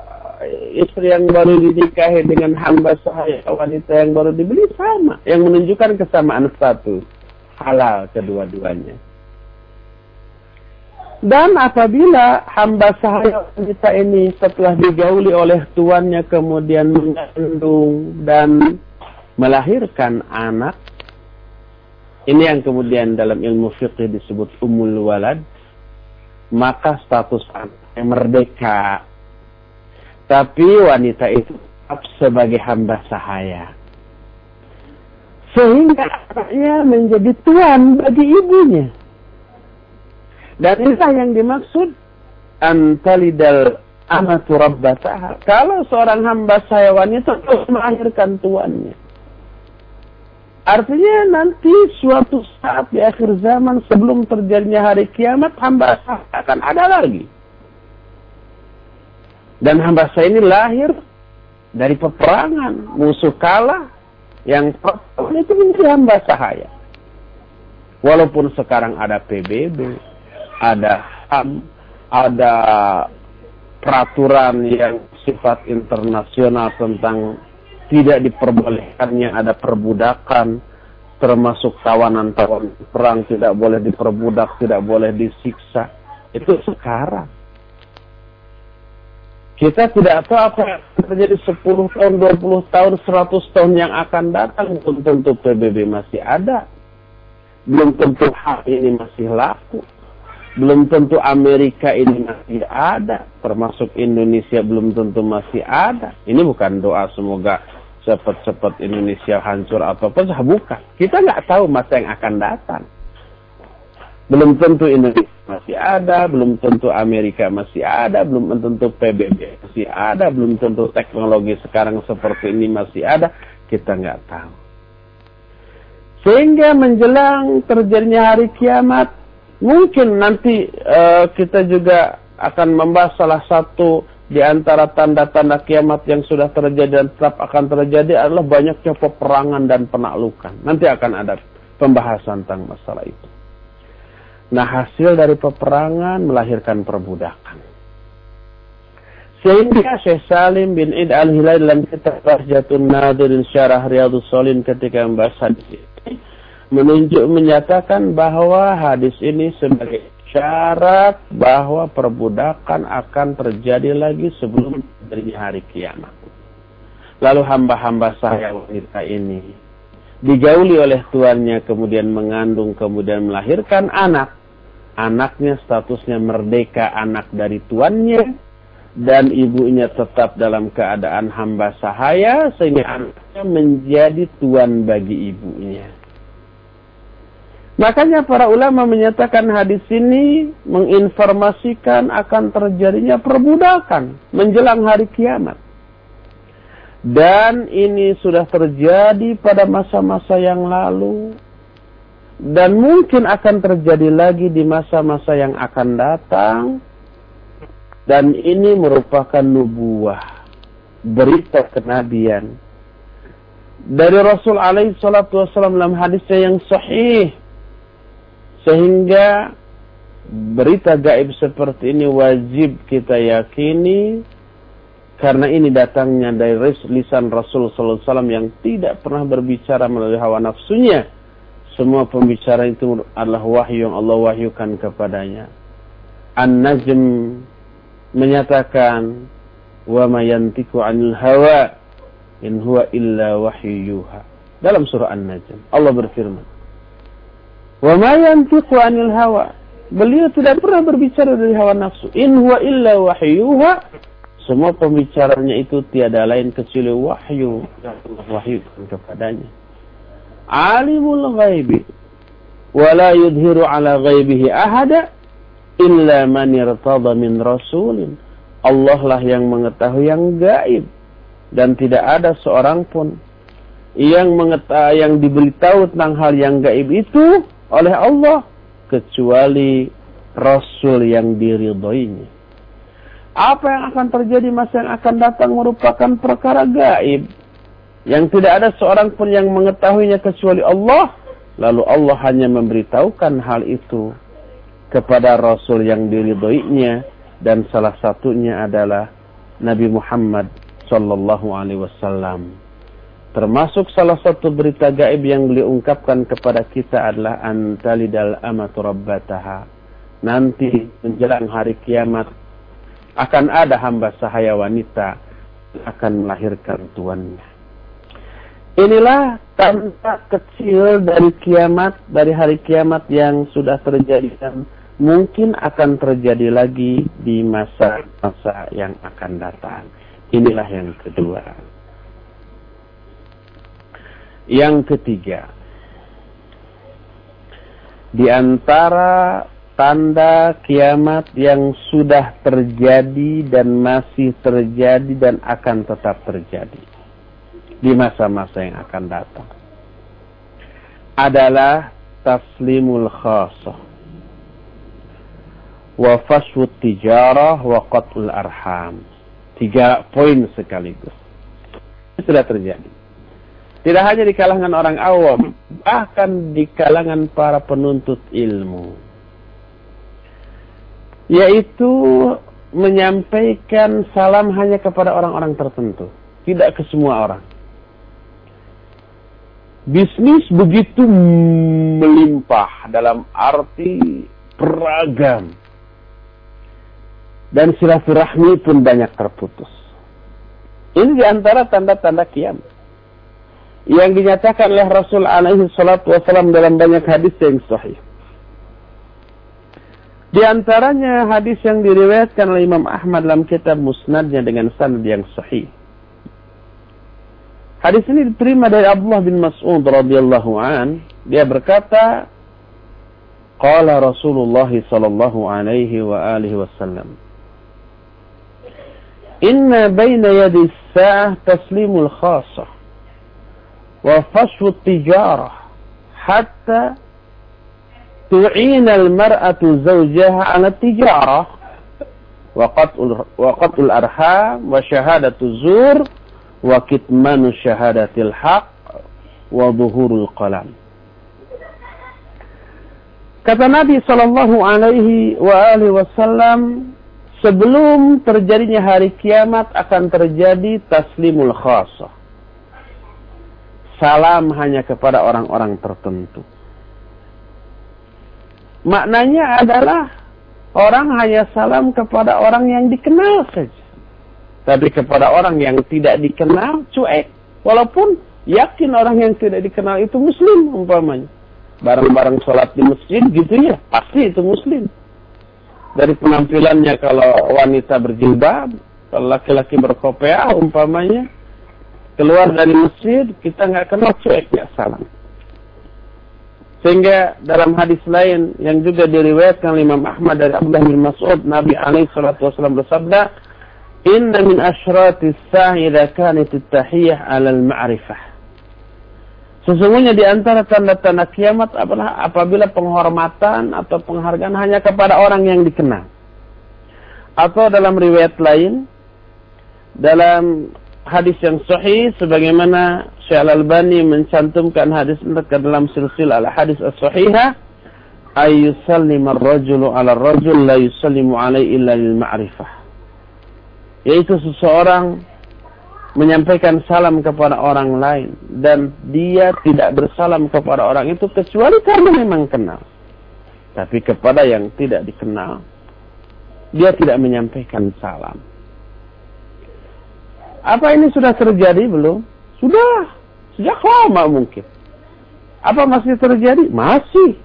istri yang baru dinikahi dengan hamba sahaya wanita yang baru dibeli sama. Yang menunjukkan kesamaan status. Halal kedua-duanya. Dan apabila hamba sahaya wanita ini setelah digauli oleh tuannya kemudian mengandung dan melahirkan anak, ini yang kemudian dalam ilmu fikih disebut umul walad, maka status anaknya merdeka. Tapi wanita itu tetap sebagai hamba sahaya. Sehingga anaknya menjadi tuan bagi ibunya. Dan inilah yang dimaksud antalidal amatu rabbataha. Kalau seorang hamba saya wanita terus melahirkan tuannya. Artinya nanti suatu saat di akhir zaman sebelum terjadinya hari kiamat hamba saya akan ada lagi. Dan hamba saya ini lahir dari peperangan, musuh kalah, yang itu menjadi hamba sahaya. Walaupun sekarang ada PBB, ada HAM, ada peraturan yang sifat internasional tentang tidak diperbolehkannya ada perbudakan, termasuk tawanan-tawanan perang tidak boleh diperbudak, tidak boleh disiksa. Itu sekarang. Kita tidak tahu apa yang terjadi 10 tahun, 20 tahun, 100 tahun yang akan datang. Belum tentu PBB masih ada. Belum tentu hal ini masih laku. Belum tentu Amerika ini masih ada. Termasuk Indonesia belum tentu masih ada. Ini bukan doa semoga cepat-cepat Indonesia hancur atau apa bukan. Kita nggak tahu masa yang akan datang. Belum tentu Indonesia masih ada, belum tentu Amerika masih ada, belum tentu PBB masih ada, belum tentu teknologi sekarang seperti ini masih ada. Kita nggak tahu. Sehingga menjelang terjadinya hari kiamat, mungkin nanti uh, kita juga akan membahas salah satu di antara tanda-tanda kiamat yang sudah terjadi dan tetap akan terjadi adalah banyaknya peperangan dan penaklukan. Nanti akan ada pembahasan tentang masalah itu. Nah hasil dari peperangan melahirkan perbudakan. Sehingga Syekh Salim bin Id al-Hilal dalam kitab Bahjatun Nadirin Syarah Riyadus Solin ketika membahas hadis menunjuk menyatakan bahwa hadis ini sebagai syarat bahwa perbudakan akan terjadi lagi sebelum terjadinya hari kiamat. Lalu hamba-hamba saya wanita ini digauli oleh tuannya kemudian mengandung kemudian melahirkan anak. Anaknya statusnya merdeka anak dari tuannya dan ibunya tetap dalam keadaan hamba sahaya sehingga anaknya menjadi tuan bagi ibunya. Makanya para ulama menyatakan hadis ini menginformasikan akan terjadinya perbudakan menjelang hari kiamat. Dan ini sudah terjadi pada masa-masa yang lalu. Dan mungkin akan terjadi lagi di masa-masa yang akan datang. Dan ini merupakan nubuah. Berita kenabian. Dari Rasul alaihi salatu wasallam dalam hadisnya yang sahih sehingga berita gaib seperti ini wajib kita yakini karena ini datangnya dari lisan Rasul sallallahu alaihi wasallam yang tidak pernah berbicara melalui hawa nafsunya. Semua pembicara itu adalah wahyu yang Allah wahyukan kepadanya. An-Najm menyatakan wa ma yantiku 'anil hawa in huwa illa wahyu yuha. Dalam surah An-Najm Allah berfirman Wa ma hawa. Beliau tidak pernah berbicara dari hawa nafsu. In huwa illa wahyuha. Semua pembicaranya itu tiada lain kecuali wahyu wahyukan kepadanya. Alimul ghaibi. Wa la yudhiru ala ghaibihi ahada illa man irtada min rasulin. Allah lah yang mengetahui yang gaib dan tidak ada seorang pun yang mengetahui yang diberitahu tentang hal yang gaib itu oleh Allah kecuali Rasul yang diridhoinya. Apa yang akan terjadi masa yang akan datang merupakan perkara gaib. Yang tidak ada seorang pun yang mengetahuinya kecuali Allah. Lalu Allah hanya memberitahukan hal itu kepada Rasul yang diridhoinya. Dan salah satunya adalah Nabi Muhammad Sallallahu Alaihi Wasallam. Termasuk salah satu berita gaib yang beliau ungkapkan kepada kita adalah antalidal amatu rabbataha. Nanti menjelang hari kiamat akan ada hamba sahaya wanita akan melahirkan tuannya. Inilah tanda kecil dari kiamat, dari hari kiamat yang sudah terjadi dan mungkin akan terjadi lagi di masa-masa yang akan datang. Inilah yang kedua. Yang ketiga, di antara tanda kiamat yang sudah terjadi dan masih terjadi dan akan tetap terjadi di masa-masa yang akan datang adalah taslimul khasah wa faswut tijarah wa qatul arham. Tiga poin sekaligus. Sudah terjadi tidak hanya di kalangan orang awam, bahkan di kalangan para penuntut ilmu. Yaitu menyampaikan salam hanya kepada orang-orang tertentu, tidak ke semua orang. bisnis begitu melimpah dalam arti beragam. Dan silaturahmi pun banyak terputus. Ini di antara tanda-tanda kiamat. Yang dinyatakan oleh Rasul alaihi salatu wasalam dalam banyak hadis yang sahih. Di antaranya hadis yang diriwayatkan oleh Imam Ahmad dalam kitab Musnadnya dengan sanad yang sahih. Hadis ini diterima dari Abdullah bin Mas'ud radhiyallahu an. Dia berkata, Qala Rasulullah sallallahu alaihi wa alihi wasallam. Inna baina yadi sa'ah taslimul khasah wa fashwu tijarah hatta tu'in al-mar'atu zawjaha 'ala tijarah wa qat'ul wa qat'ul arham wa wa wa qalam Kata Nabi Shallallahu Alaihi Wasallam, sebelum terjadinya hari kiamat akan terjadi taslimul khasah. Salam hanya kepada orang-orang tertentu. Maknanya adalah orang hanya salam kepada orang yang dikenal saja. Tapi kepada orang yang tidak dikenal, cuek. Walaupun yakin orang yang tidak dikenal itu muslim umpamanya bareng-bareng sholat di masjid gitu ya pasti itu muslim dari penampilannya kalau wanita berjilbab kalau laki-laki berkopiah umpamanya keluar dari masjid kita nggak kenal cuek ya salam sehingga dalam hadis lain yang juga diriwayatkan Imam Ahmad dari Abdullah bin Mas'ud Nabi alaihi salatu wasallam bersabda Inna min asyratis sa'i idza kanat at-tahiyyah 'ala al-ma'rifah Sesungguhnya di antara tanda-tanda kiamat adalah apabila penghormatan atau penghargaan hanya kepada orang yang dikenal. Atau dalam riwayat lain, dalam hadis yang sahih, sebagaimana Syekh Al-Albani mencantumkan hadis ke dalam silsilah al-hadis as-sahihah, ayyusallim ar-rajulu ala ar-rajul la yusallimu alaihi illa lil ma'rifah. Yaitu seseorang menyampaikan salam kepada orang lain dan dia tidak bersalam kepada orang itu kecuali karena memang kenal. Tapi kepada yang tidak dikenal, dia tidak menyampaikan salam. Apa ini sudah terjadi belum? Sudah. Sejak lama mungkin. Apa masih terjadi? Masih.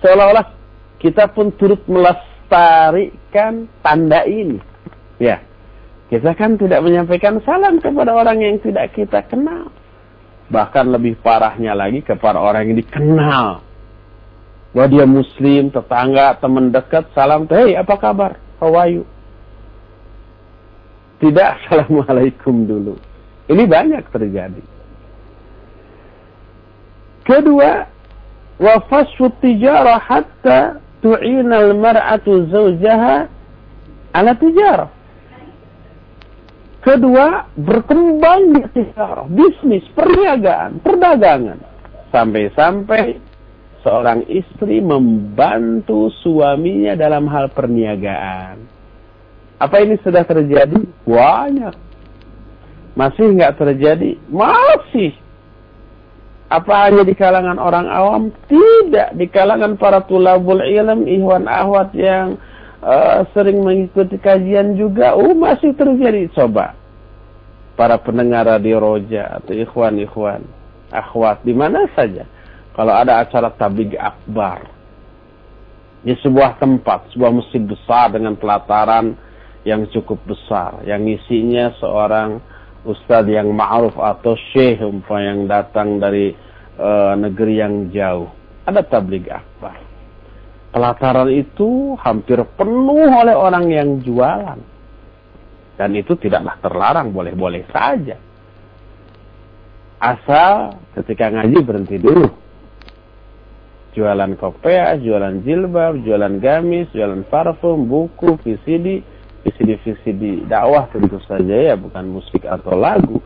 Seolah-olah kita pun turut melestarikan tanda ini. Ya. Kita kan tidak menyampaikan salam kepada orang yang tidak kita kenal. Bahkan lebih parahnya lagi kepada orang yang dikenal. Bahwa dia muslim, tetangga, teman dekat, salam, hei apa kabar? How? Tidak assalamualaikum dulu. Ini banyak terjadi. Kedua, wa fasfu tijarah hatta tu'ina al-mar'atu zawjaha ala tijarah Kedua, berkembang bisnis, perniagaan, perdagangan. Sampai-sampai seorang istri membantu suaminya dalam hal perniagaan. Apa ini sudah terjadi? Banyak. Masih nggak terjadi? Masih. Apa hanya di kalangan orang awam? Tidak. Di kalangan para tulabul ilm, ihwan ahwat yang uh, sering mengikuti kajian juga, oh masih terjadi. Coba para pendengar radio Roja atau ikhwan-ikhwan, akhwat di mana saja. Kalau ada acara tabligh akbar di sebuah tempat, sebuah masjid besar dengan pelataran yang cukup besar, yang isinya seorang ustadz yang ma'ruf atau syekh umpah yang datang dari uh, negeri yang jauh. Ada tabligh akbar pelataran itu hampir penuh oleh orang yang jualan. Dan itu tidaklah terlarang, boleh-boleh saja. Asal ketika ngaji berhenti dulu. Jualan kopiah, jualan jilbab, jualan gamis, jualan parfum, buku, VCD, VCD-VCD dakwah tentu saja ya, bukan musik atau lagu.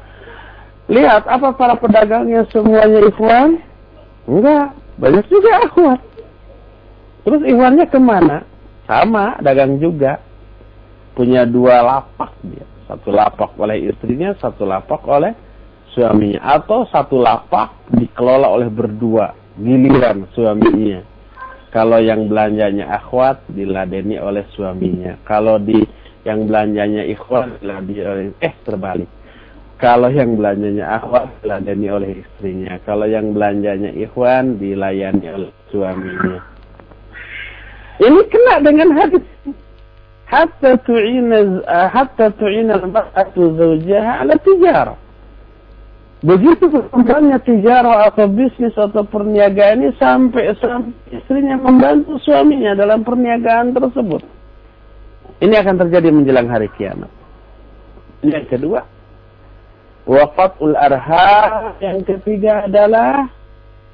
Lihat, apa para pedagangnya semuanya ikhwan? Enggak, banyak juga akhwat. Terus ikhwannya ke mana? Sama, dagang juga. Punya dua lapak dia. Satu lapak oleh istrinya, satu lapak oleh suaminya atau satu lapak dikelola oleh berdua giliran suaminya kalau yang belanjanya akhwat diladeni oleh suaminya kalau di yang belanjanya ikhwan diladeni oleh eh terbalik. Kalau yang belanjanya akhwat diladeni oleh istrinya. Kalau yang belanjanya ikhwan dilayani oleh suaminya. Ini kena dengan hadis. Hatta tu'ina hatta tu'ina al-mar'atu zawjaha ala tijarah Begitu berkembangnya tijarah atau bisnis atau perniagaan ini sampai istrinya membantu suaminya dalam perniagaan tersebut. Ini akan terjadi menjelang hari kiamat. Yang kedua, wafatul arha. Yang ketiga adalah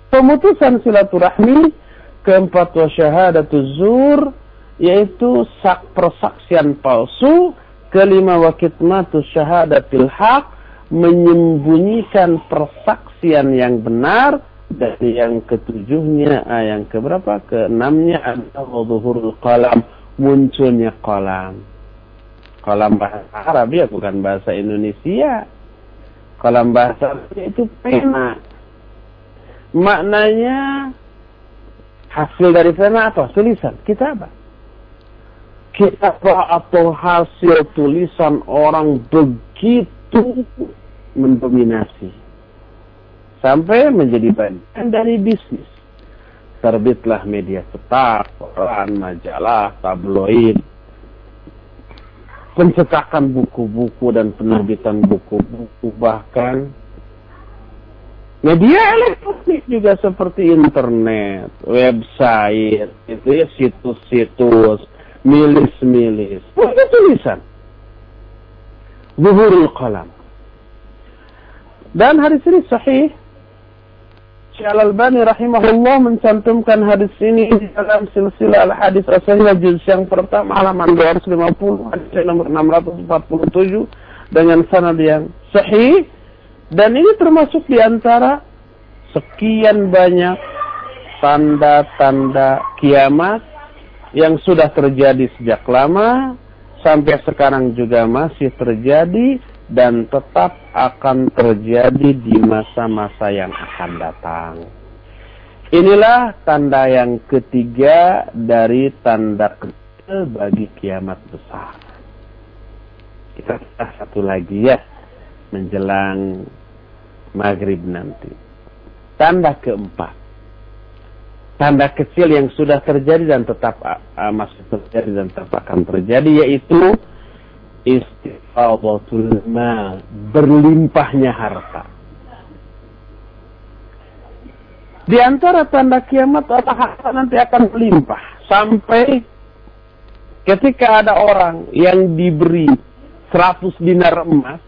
pemutusan silaturahmi. Keempat wa syahadatuz zur yaitu sak persaksian palsu. Kelima wa kitmatus syahadatil haq menyembunyikan persaksian yang benar dan yang ketujuhnya ah, yang keberapa keenamnya adalah zuhurul qalam munculnya qalam qalam bahasa Arab ya bukan bahasa Indonesia. Qalam bahasa Arab itu pena. Maknanya hasil dari pena apa? Tulisan. Kita apa? Kita atau hasil tulisan orang begitu itu mendominasi. Sampai menjadi bagian dari bisnis. Terbitlah media cetak, koran, majalah, tabloid, pencetakan buku-buku dan penerbitan buku-buku bahkan media elektronik juga seperti internet, website, itu ya situs-situs, milis-milis, itu tulisan zuhurul qalam. Dan hadis ini sahih. Syekh Al-Albani rahimahullah mencantumkan hadis ini di dalam silsilah al-hadis as-sahih juz yang pertama halaman 250 hadis nomor 647 dengan sanad yang sahih. Dan ini termasuk di antara sekian banyak tanda-tanda kiamat yang sudah terjadi sejak lama sampai sekarang juga masih terjadi dan tetap akan terjadi di masa-masa yang akan datang. Inilah tanda yang ketiga dari tanda kecil bagi kiamat besar. Kita satu lagi ya menjelang maghrib nanti. Tanda keempat tanda kecil yang sudah terjadi dan tetap uh, masih terjadi dan tetap akan terjadi yaitu istifadatul mal, berlimpahnya harta. Di antara tanda kiamat adalah harta nanti akan melimpah sampai ketika ada orang yang diberi 100 dinar emas,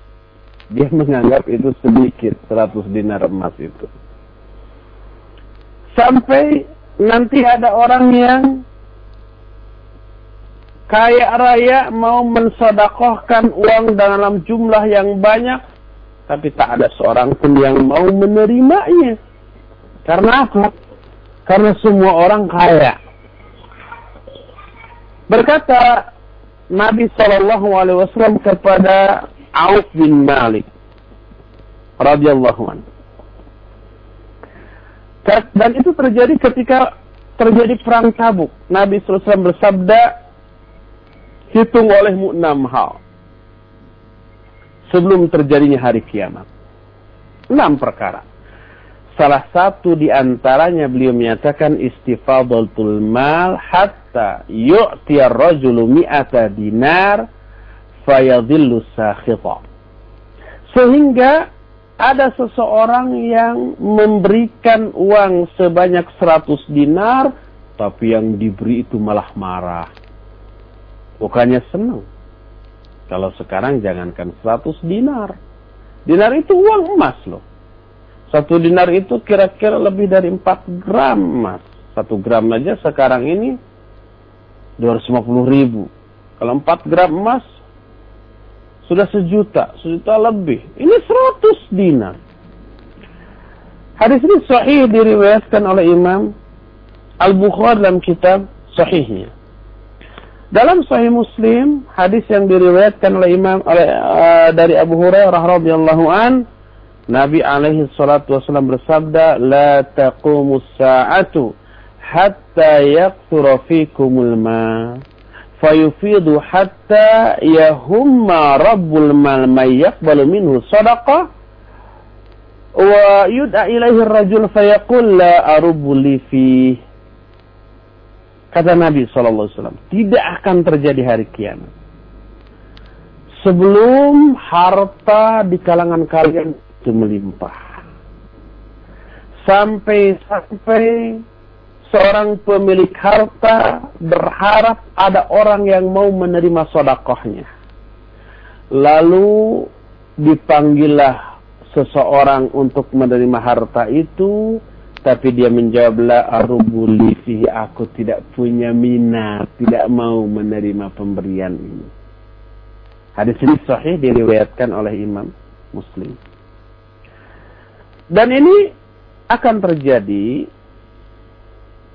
dia menganggap itu sedikit 100 dinar emas itu. Sampai nanti ada orang yang kaya raya mau mensodakohkan uang dalam jumlah yang banyak, tapi tak ada seorang pun yang mau menerimanya. Karena apa? Karena semua orang kaya. Berkata Nabi Shallallahu Alaihi Wasallam kepada Auf bin Malik radhiyallahu anhu dan itu terjadi ketika terjadi perang tabuk. Nabi SAW bersabda, hitung olehmu enam hal. Sebelum terjadinya hari kiamat. Enam perkara. Salah satu di antaranya beliau menyatakan istifadatul mal hatta yu'tiyar rajulu mi'ata dinar fayadhillu sakhita. Sehingga ada seseorang yang memberikan uang sebanyak 100 dinar, tapi yang diberi itu malah marah. Bukannya senang. Kalau sekarang jangankan 100 dinar. Dinar itu uang emas loh. Satu dinar itu kira-kira lebih dari 4 gram emas. Satu gram aja sekarang ini 250 ribu. Kalau 4 gram emas sudah sejuta, sejuta lebih. Ini seratus dinar. Hadis ini sahih diriwayatkan oleh Imam Al-Bukhari dalam kitab sahihnya. Dalam Sahih Muslim, hadis yang diriwayatkan oleh Imam oleh, uh, dari Abu Hurairah radhiyallahu an, Nabi alaihi salatu wasallam bersabda, "La taqumus sa'atu hatta yaqtura fikumul ma." Fayufidu hatta yahumma rabbul mal may yaqbalu minhu sadaqah wa yud'a ilaihi ar-rajul fayaqul la arubu li fi kata Nabi SAW tidak akan terjadi hari kiamat. Sebelum harta di kalangan kalian itu melimpah. Sampai-sampai seorang pemilik harta berharap ada orang yang mau menerima sodakohnya. Lalu dipanggillah seseorang untuk menerima harta itu tapi dia menjawablah arubuli fihi aku tidak punya minat tidak mau menerima pemberian ini. Hadis ini sahih diriwayatkan oleh Imam Muslim. Dan ini akan terjadi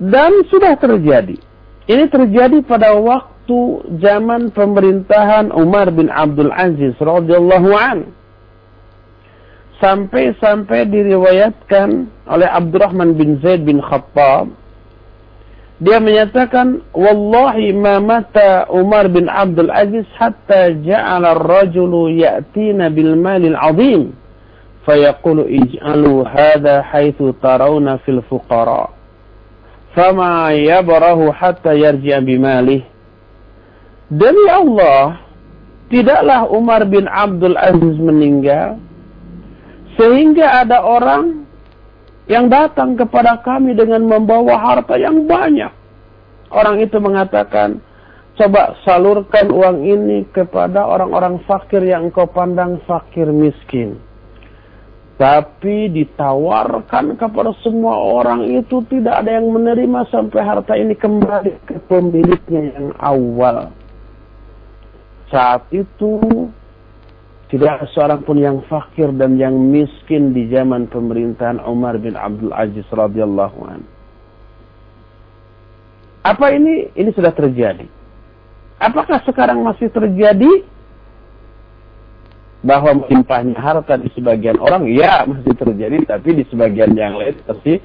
dan sudah terjadi. Ini terjadi pada waktu zaman pemerintahan Umar bin Abdul Aziz radhiyallahu anhu sampai-sampai diriwayatkan oleh Abdurrahman bin Zaid bin Khattab dia menyatakan wallahi ma mata Umar bin Abdul Aziz hatta ja'ala ar-rajulu ya'tina bil malil azim fayaqulu ij'alu hadha haythu tarawna fil fuqara fama yabrahu hatta yarji'a bimalih demi Allah tidaklah Umar bin Abdul Aziz meninggal sehingga ada orang yang datang kepada kami dengan membawa harta yang banyak. Orang itu mengatakan, coba salurkan uang ini kepada orang-orang fakir yang engkau pandang fakir miskin. Tapi ditawarkan kepada semua orang itu tidak ada yang menerima sampai harta ini kembali ke pemiliknya yang awal. Saat itu tidak ada seorang pun yang fakir dan yang miskin di zaman pemerintahan Umar bin Abdul Aziz radhiyallahu an. Apa ini? Ini sudah terjadi. Apakah sekarang masih terjadi? Bahwa melimpahnya harta di sebagian orang, ya masih terjadi, tapi di sebagian yang lain pasti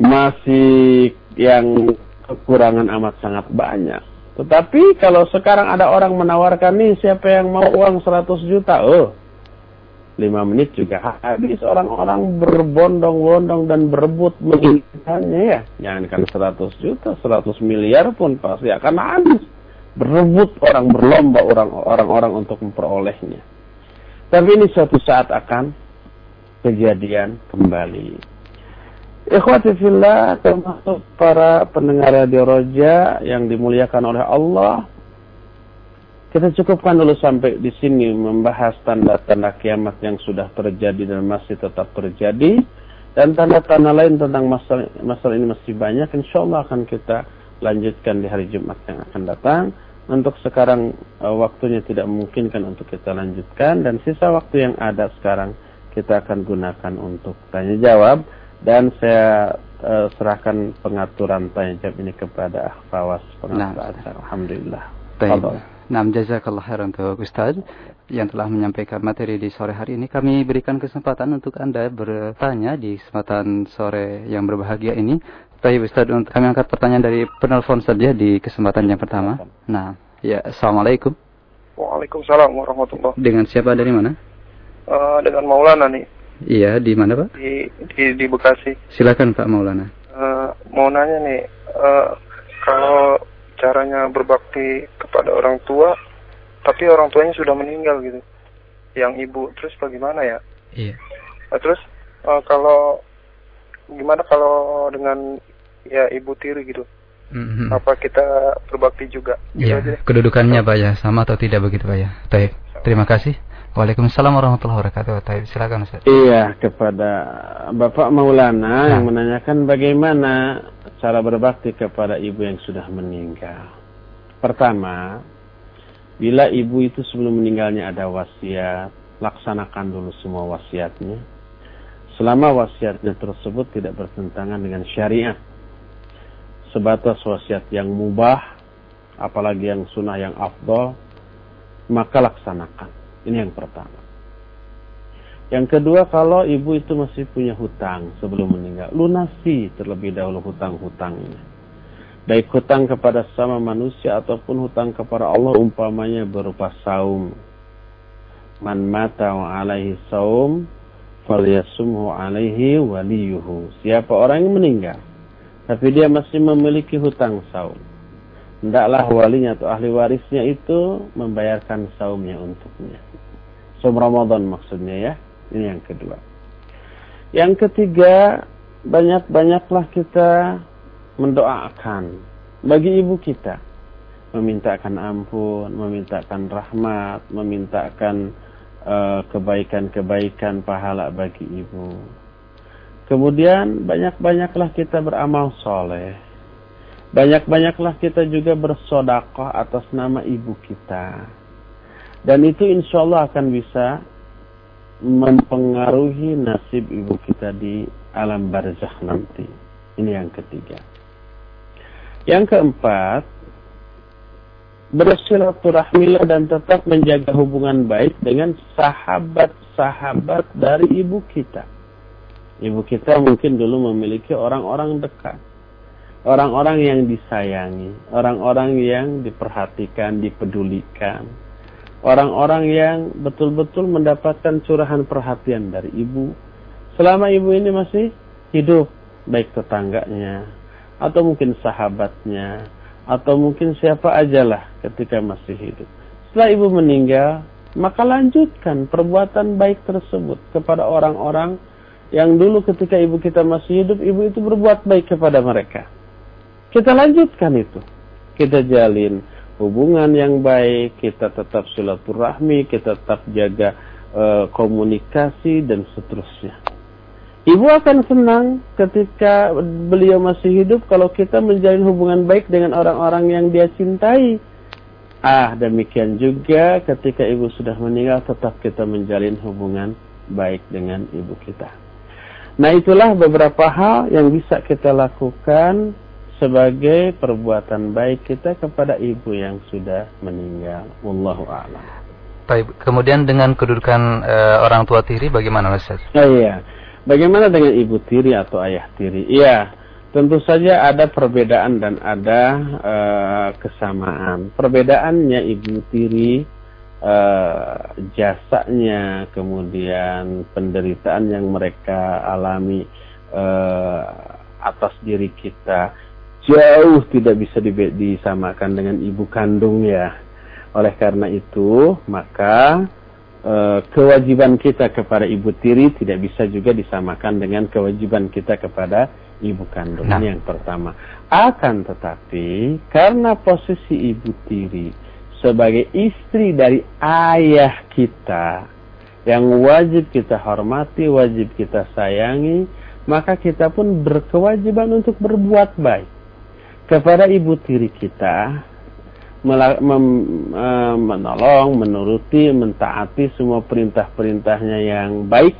masih yang kekurangan amat sangat banyak. Tetapi kalau sekarang ada orang menawarkan nih siapa yang mau uang 100 juta, oh 5 menit juga habis orang-orang berbondong-bondong dan berebut menginginkannya ya. Jangankan 100 juta, 100 miliar pun pasti akan habis. Berebut orang berlomba orang-orang untuk memperolehnya. Tapi ini suatu saat akan kejadian kembali. Ikhwati fillah termasuk para pendengar radio Roja yang dimuliakan oleh Allah. Kita cukupkan dulu sampai di sini membahas tanda-tanda kiamat yang sudah terjadi dan masih tetap terjadi. Dan tanda-tanda lain tentang masalah, masalah ini masih banyak. Insya Allah akan kita lanjutkan di hari Jumat yang akan datang. Untuk sekarang uh, waktunya tidak memungkinkan untuk kita lanjutkan. Dan sisa waktu yang ada sekarang kita akan gunakan untuk tanya jawab dan saya uh, serahkan pengaturan tanya jawab ini kepada Fawas pengatur nah. Alhamdulillah. Nah, jazakallah khairan untuk Ustaz yang telah menyampaikan materi di sore hari ini. Kami berikan kesempatan untuk Anda bertanya di kesempatan sore yang berbahagia ini. Baik Ustaz, kami angkat pertanyaan dari penelpon saja di kesempatan yang pertama. Nah, ya Assalamualaikum. Waalaikumsalam warahmatullahi Dengan siapa dari mana? Uh, dengan Maulana nih. Iya, di mana Pak? Di di, di Bekasi. Silakan Pak Maulana. Uh, mau nanya nih, uh, kalau caranya berbakti kepada orang tua, tapi orang tuanya sudah meninggal gitu, yang ibu, terus bagaimana ya? Iya. Uh, terus uh, kalau gimana kalau dengan ya ibu tiri gitu? Mm-hmm. Apa kita berbakti juga? Gitu iya. Kedudukannya Pak ya, sama atau tidak begitu Pak ya? Baik. Terima kasih. Waalaikumsalam warahmatullahi wabarakatuh. Taib, silakan Ustaz. Iya, kepada Bapak Maulana nah. yang menanyakan bagaimana cara berbakti kepada ibu yang sudah meninggal. Pertama, bila ibu itu sebelum meninggalnya ada wasiat, laksanakan dulu semua wasiatnya. Selama wasiatnya tersebut tidak bertentangan dengan syariat. Sebatas wasiat yang mubah, apalagi yang sunnah yang afdol, maka laksanakan ini yang pertama. Yang kedua kalau ibu itu masih punya hutang sebelum meninggal, lunasi terlebih dahulu hutang-hutangnya. Baik hutang kepada sama manusia ataupun hutang kepada Allah umpamanya berupa saum. Man mata wa alaihi saum falyasumhu alaihi waliyuhu. Siapa orang yang meninggal tapi dia masih memiliki hutang saum. Hendaklah walinya atau ahli warisnya itu membayarkan saumnya untuknya. Saum Ramadan maksudnya ya. Ini yang kedua. Yang ketiga, banyak-banyaklah kita mendoakan bagi ibu kita. Memintakan ampun, memintakan rahmat, memintakan eh, kebaikan-kebaikan pahala bagi ibu. Kemudian banyak-banyaklah kita beramal soleh. Banyak-banyaklah kita juga bersodakoh atas nama ibu kita. Dan itu insya Allah akan bisa mempengaruhi nasib ibu kita di alam barzakh nanti. Ini yang ketiga. Yang keempat, bersilaturahmi dan tetap menjaga hubungan baik dengan sahabat-sahabat dari ibu kita. Ibu kita mungkin dulu memiliki orang-orang dekat. Orang-orang yang disayangi, orang-orang yang diperhatikan, dipedulikan orang-orang yang betul-betul mendapatkan curahan perhatian dari ibu. Selama ibu ini masih hidup baik tetangganya atau mungkin sahabatnya atau mungkin siapa ajalah ketika masih hidup. Setelah ibu meninggal maka lanjutkan perbuatan baik tersebut kepada orang-orang yang dulu ketika ibu kita masih hidup ibu itu berbuat baik kepada mereka kita lanjutkan itu kita jalin hubungan yang baik, kita tetap silaturahmi, kita tetap jaga e, komunikasi dan seterusnya. Ibu akan senang ketika beliau masih hidup kalau kita menjalin hubungan baik dengan orang-orang yang dia cintai. Ah, demikian juga ketika ibu sudah meninggal tetap kita menjalin hubungan baik dengan ibu kita. Nah, itulah beberapa hal yang bisa kita lakukan sebagai perbuatan baik kita kepada ibu yang sudah meninggal. Wallahu a'lam. Baik, kemudian dengan kedudukan e, orang tua tiri bagaimana Ustaz? Oh iya. Bagaimana dengan ibu tiri atau ayah tiri? Iya, tentu saja ada perbedaan dan ada e, kesamaan. Perbedaannya ibu tiri e, jasanya, kemudian penderitaan yang mereka alami e, atas diri kita jauh tidak bisa disamakan dengan ibu kandung ya. Oleh karena itu, maka e, kewajiban kita kepada ibu tiri tidak bisa juga disamakan dengan kewajiban kita kepada ibu kandung. Nah. Yang pertama. Akan tetapi, karena posisi ibu tiri sebagai istri dari ayah kita, yang wajib kita hormati, wajib kita sayangi, maka kita pun berkewajiban untuk berbuat baik kepada ibu tiri kita menolong, menuruti, mentaati semua perintah-perintahnya yang baik,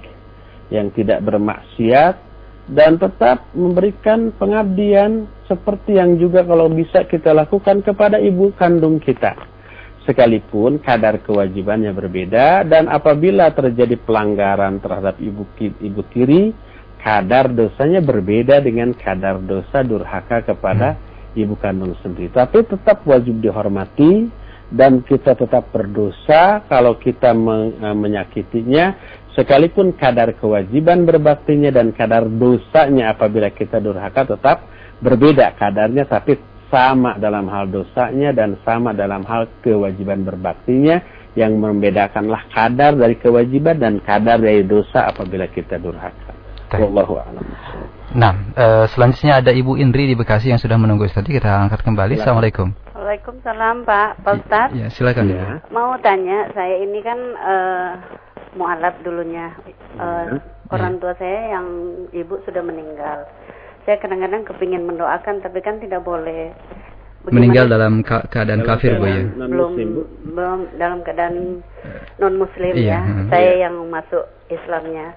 yang tidak bermaksiat, dan tetap memberikan pengabdian seperti yang juga kalau bisa kita lakukan kepada ibu kandung kita. Sekalipun kadar kewajibannya berbeda dan apabila terjadi pelanggaran terhadap ibu ibu tiri, kadar dosanya berbeda dengan kadar dosa durhaka kepada hmm ibu kandung sendiri. Tapi tetap wajib dihormati dan kita tetap berdosa kalau kita e, menyakitinya sekalipun kadar kewajiban berbaktinya dan kadar dosanya apabila kita durhaka tetap berbeda kadarnya tapi sama dalam hal dosanya dan sama dalam hal kewajiban berbaktinya yang membedakanlah kadar dari kewajiban dan kadar dari dosa apabila kita durhaka. Wallahu a'lam. Nah, e, selanjutnya ada Ibu Indri di Bekasi yang sudah menunggu tadi kita angkat kembali. Silakan. Assalamualaikum. Waalaikumsalam Pak, Pak Ustaz. Ya, silakan ya. Mau tanya, saya ini kan e, mualaf dulunya. E, ya. Orang tua saya yang ibu sudah meninggal. Saya kadang-kadang kepingin mendoakan, tapi kan tidak boleh. Bagaimana? Meninggal dalam ka keadaan dalam kafir bu ya? Belum, belum dalam keadaan non Muslim iya, ya. Saya iya. yang masuk Islamnya.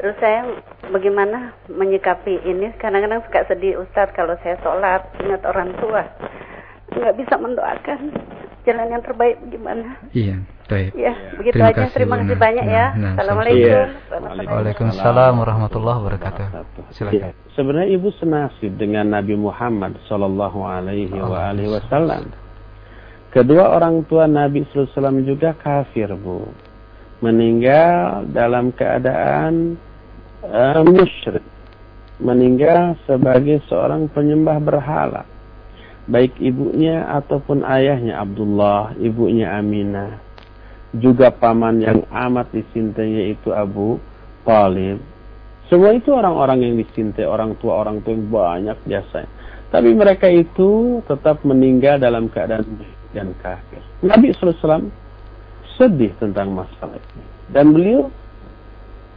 Terus saya bagaimana menyikapi ini? Kadang-kadang suka sedih Ustadz kalau saya sholat ingat orang tua nggak bisa mendoakan jalan yang terbaik gimana? Iya. Baik. Ya, begitu terima aja. Kasih, terima kasih banyak ya. Nah, nah, Assalamualaikum. Ya. Waalaikumsalam warahmatullahi wabarakatuh. Silakan. Ya. Sebenarnya ibu senasib dengan Nabi Muhammad Shallallahu Alaihi Wasallam. Kedua orang tua Nabi SAW juga kafir bu, meninggal dalam keadaan uh, musyrik, meninggal sebagai seorang penyembah berhala baik ibunya ataupun ayahnya Abdullah, ibunya Aminah, juga paman yang amat dicintai yaitu Abu Talib. Semua itu orang-orang yang dicintai, orang tua orang tua yang banyak biasanya. Tapi mereka itu tetap meninggal dalam keadaan dan kafir. Nabi SAW sedih tentang masalah ini. Dan beliau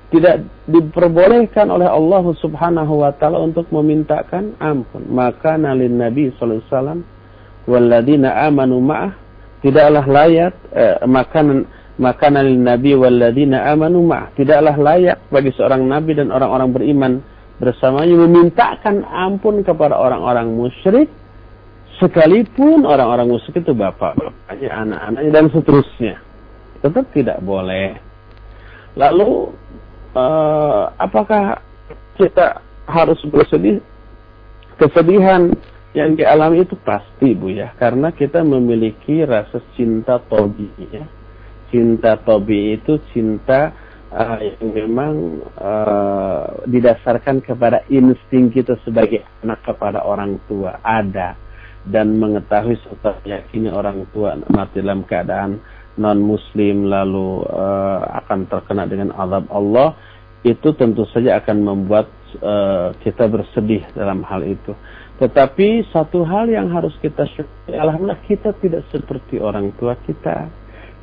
tidak diperbolehkan oleh Allah Subhanahu wa taala untuk memintakan ampun. Maka nalin Nabi sallallahu alaihi wasallam walladzina amanu ma'ah tidaklah layak eh, makanan makanan nabi walladzina amanu ma'ah tidaklah layak bagi seorang nabi dan orang-orang beriman bersamanya memintakan ampun kepada orang-orang musyrik sekalipun orang-orang musyrik itu bapak-bapaknya, anak-anaknya dan seterusnya. Tetap tidak boleh. Lalu uh, apakah kita harus bersedih? Kesedihan yang dialami itu pasti bu ya, karena kita memiliki rasa cinta tobi ya. Cinta tobi itu cinta uh, yang memang uh, didasarkan kepada insting kita sebagai anak kepada orang tua ada dan mengetahui serta yakini orang tua mati dalam keadaan non muslim lalu uh, akan terkena dengan azab Allah itu tentu saja akan membuat uh, kita bersedih dalam hal itu. Tetapi satu hal yang harus kita syukuri alhamdulillah kita tidak seperti orang tua kita.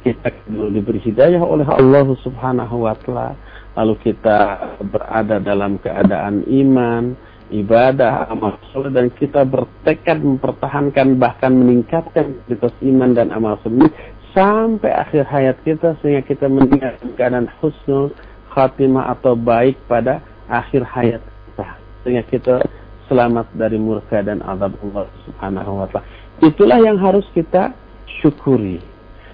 Kita diberi hidayah oleh Allah Subhanahu wa taala lalu kita berada dalam keadaan iman ibadah amal soleh dan kita bertekad mempertahankan bahkan meningkatkan kualitas iman dan amal soleh sampai akhir hayat kita sehingga kita meninggal keadaan husnul khatimah atau baik pada akhir hayat kita sehingga kita selamat dari murka dan azab Allah Subhanahu wa taala. Itulah yang harus kita syukuri.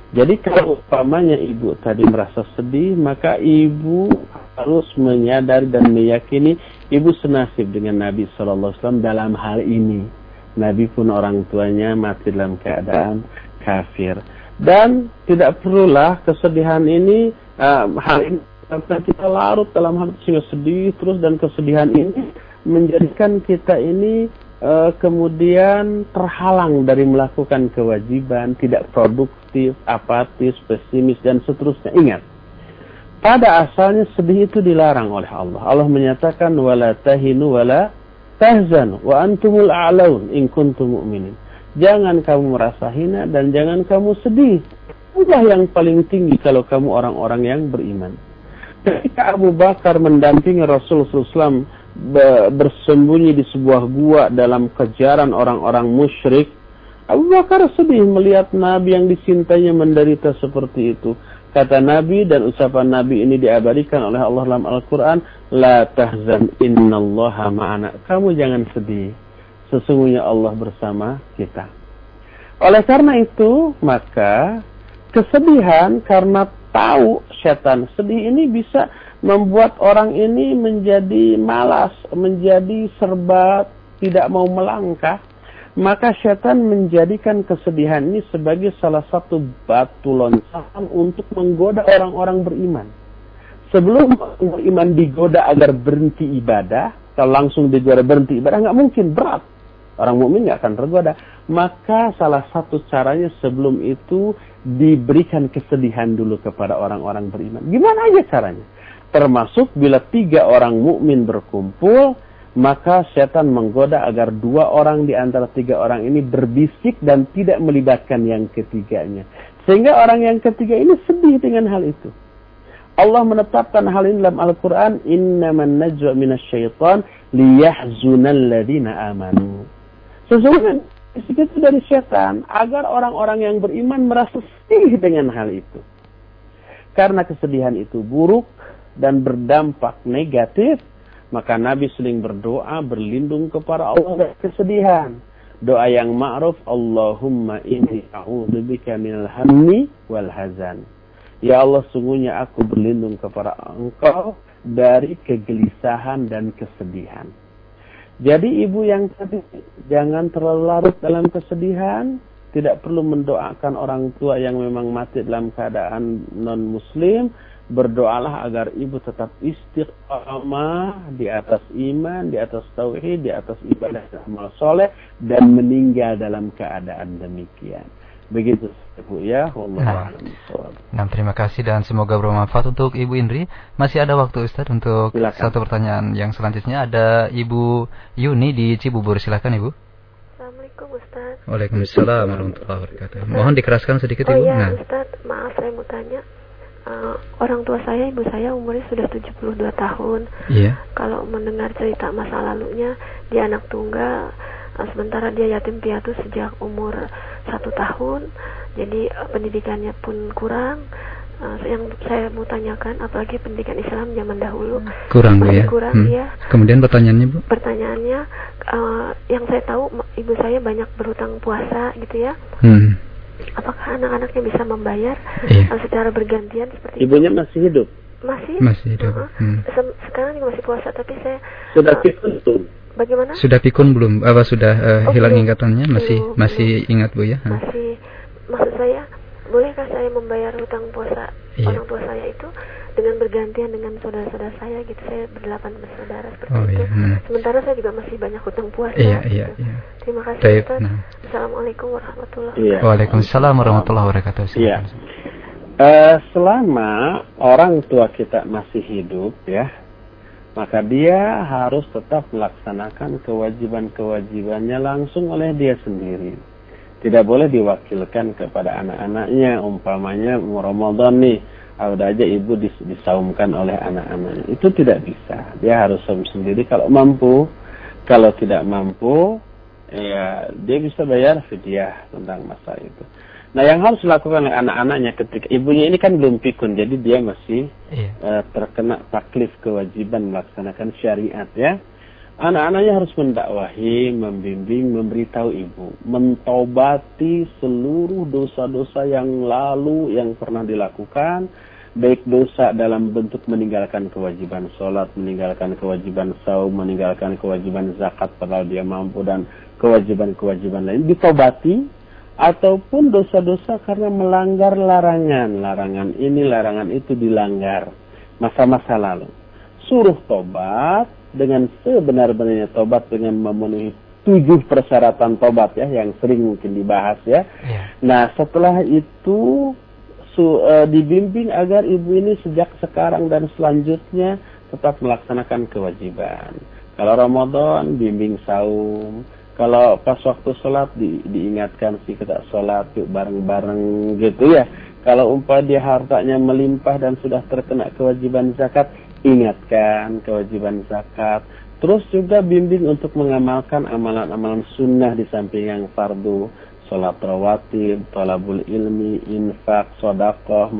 Jadi kalau umpamanya ibu tadi merasa sedih, maka ibu harus menyadari dan meyakini ibu senasib dengan Nabi Shallallahu Alaihi Wasallam dalam hal ini. Nabi pun orang tuanya mati dalam keadaan kafir dan tidak perlulah kesedihan ini uh, hal ini sampai kita larut dalam hal sehingga sedih terus dan kesedihan ini menjadikan kita ini uh, kemudian terhalang dari melakukan kewajiban, tidak produktif, apatis, pesimis dan seterusnya. Ingat, pada asalnya sedih itu dilarang oleh Allah. Allah menyatakan wala tahinu wala tahzanu wa antumul a'laun in kuntum mu'minin. Jangan kamu merasa hina dan jangan kamu sedih. Itulah yang paling tinggi kalau kamu orang-orang yang beriman. Ketika Abu Bakar mendampingi Rasulullah SAW bersembunyi di sebuah gua dalam kejaran orang-orang musyrik, Abu Bakar sedih melihat Nabi yang disintainya menderita seperti itu. Kata Nabi dan ucapan Nabi ini diabadikan oleh Allah dalam Al-Quran, La tahzan innallaha ma'ana. Kamu jangan sedih sesungguhnya Allah bersama kita. Oleh karena itu, maka kesedihan karena tahu setan sedih ini bisa membuat orang ini menjadi malas, menjadi serba tidak mau melangkah. Maka setan menjadikan kesedihan ini sebagai salah satu batu loncatan untuk menggoda orang-orang beriman. Sebelum beriman digoda agar berhenti ibadah, kalau langsung digoda berhenti ibadah nggak mungkin berat orang mukmin nggak akan tergoda. Maka salah satu caranya sebelum itu diberikan kesedihan dulu kepada orang-orang beriman. Gimana aja caranya? Termasuk bila tiga orang mukmin berkumpul, maka setan menggoda agar dua orang di antara tiga orang ini berbisik dan tidak melibatkan yang ketiganya. Sehingga orang yang ketiga ini sedih dengan hal itu. Allah menetapkan hal ini dalam Al-Quran, Innaman najwa minasyaitan liyahzunal ladina amanu. Sesungguhnya itu dari setan agar orang-orang yang beriman merasa sedih dengan hal itu. Karena kesedihan itu buruk dan berdampak negatif, maka Nabi sering berdoa berlindung kepada Allah dari kesedihan. Doa yang ma'ruf, Allahumma inni a'udzubika minal hammi wal hazan. Ya Allah, sungguhnya aku berlindung kepada engkau dari kegelisahan dan kesedihan. Jadi ibu yang tadi jangan terlalu larut dalam kesedihan, tidak perlu mendoakan orang tua yang memang mati dalam keadaan non muslim, berdoalah agar ibu tetap istiqamah di atas iman, di atas tauhid, di atas ibadah dan amal soleh dan meninggal dalam keadaan demikian. Begitu Bu ya. Nah, nah, terima kasih dan semoga bermanfaat untuk Ibu Indri. Masih ada waktu Ustaz untuk silakan. satu pertanyaan yang selanjutnya ada Ibu Yuni di Cibubur. Silakan Ibu. Assalamualaikum Ustaz. Waalaikumsalam warahmatullahi wabarakatuh. Mohon dikeraskan sedikit oh, Ibu. Oh iya nah. Ustaz, maaf saya mau tanya. Uh, orang tua saya, ibu saya umurnya sudah 72 tahun. Iya. Kalau mendengar cerita masa lalunya, dia anak tunggal, uh, sementara dia yatim piatu sejak umur satu tahun jadi uh, pendidikannya pun kurang uh, yang saya mau tanyakan apalagi pendidikan Islam zaman dahulu kurang masih ya kurang hmm. ya kemudian pertanyaannya bu pertanyaannya uh, yang saya tahu ibu saya banyak berhutang puasa gitu ya hmm. apakah anak-anaknya bisa membayar iya. uh, secara bergantian seperti ibunya itu? masih hidup masih masih hidup uh -huh. hmm. sekarang juga masih puasa tapi saya sudah uh, Bagaimana? Sudah pikun belum? Apa sudah uh, oh, hilang belum. ingatannya? Masih belum, masih belum. ingat Bu ya? Masih. Maksud saya, bolehkah saya membayar hutang puasa iya. orang tua saya itu dengan bergantian dengan saudara-saudara saya gitu. Saya berdelapan bersaudara seperti oh, itu. Iya. Hmm. Sementara saya juga masih banyak hutang puasa. Iya, iya, gitu. iya. Terima kasih Taib, Nah. Assalamualaikum warahmatullahi iya. wabarakatuh. Waalaikumsalam warahmatullahi wabarakatuh. Iya. Uh, selama orang tua kita masih hidup ya, maka dia harus tetap melaksanakan kewajiban-kewajibannya langsung oleh dia sendiri. Tidak boleh diwakilkan kepada anak-anaknya, umpamanya Ramadan nih, ada aja ibu dis disaumkan oleh anak-anaknya. Itu tidak bisa. Dia harus saum sendiri kalau mampu. Kalau tidak mampu, ya dia bisa bayar fidyah tentang masa itu. Nah yang harus dilakukan oleh anak-anaknya ketika ibunya ini kan belum pikun, jadi dia masih iya. uh, terkena taklif kewajiban melaksanakan syariat ya. Anak-anaknya harus mendakwahi, membimbing, memberitahu ibu, mentobati seluruh dosa-dosa yang lalu yang pernah dilakukan, baik dosa dalam bentuk meninggalkan kewajiban sholat, meninggalkan kewajiban saum, meninggalkan kewajiban zakat padahal dia mampu dan kewajiban-kewajiban lain ditobati ataupun dosa-dosa karena melanggar larangan. Larangan ini, larangan itu dilanggar masa-masa lalu. Suruh tobat dengan sebenar-benarnya tobat dengan memenuhi tujuh persyaratan tobat ya yang sering mungkin dibahas ya. ya. Nah setelah itu su, uh, dibimbing agar ibu ini sejak sekarang dan selanjutnya tetap melaksanakan kewajiban. Kalau Ramadan bimbing saum, kalau pas waktu sholat di, diingatkan sih kita sholat yuk bareng-bareng gitu ya. Kalau umpah dia hartanya melimpah dan sudah terkena kewajiban zakat, ingatkan kewajiban zakat. Terus juga bimbing untuk mengamalkan amalan-amalan sunnah di samping yang fardu. Sholat rawatib, tolabul ilmi, infak, sodakoh,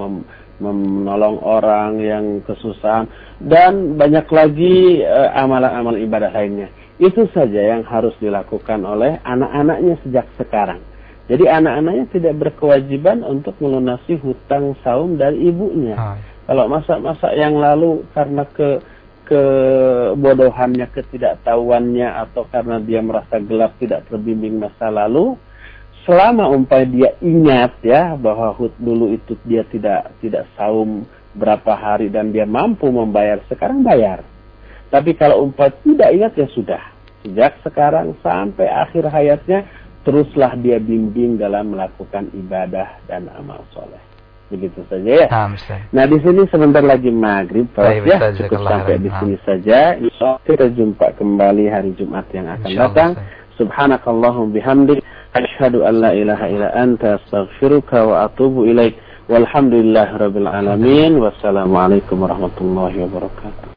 menolong orang yang kesusahan, dan banyak lagi eh, amalan-amalan uh, ibadah lainnya itu saja yang harus dilakukan oleh anak-anaknya sejak sekarang. Jadi anak-anaknya tidak berkewajiban untuk melunasi hutang saum dari ibunya. Ah. Kalau masa-masa yang lalu karena ke kebodohannya, ketidaktahuannya atau karena dia merasa gelap tidak terbimbing masa lalu, selama umpai dia ingat ya bahwa hut dulu itu dia tidak tidak saum berapa hari dan dia mampu membayar, sekarang bayar. Tapi kalau umpah tidak ingat ya sudah. Sejak sekarang sampai akhir hayatnya, teruslah dia bimbing dalam melakukan ibadah dan amal soleh. Begitu saja ya. Nah, nah di sini sebentar lagi maghrib, Baik, ya cukup sampai di sini saja. Insya kita jumpa kembali hari Jumat yang akan datang. Subhanakallahum bihamdik. Ashhadu an la ilaha illa anta astaghfiruka wa atubu ilaik. Walhamdulillah rabbil alamin. Wassalamualaikum warahmatullahi wabarakatuh.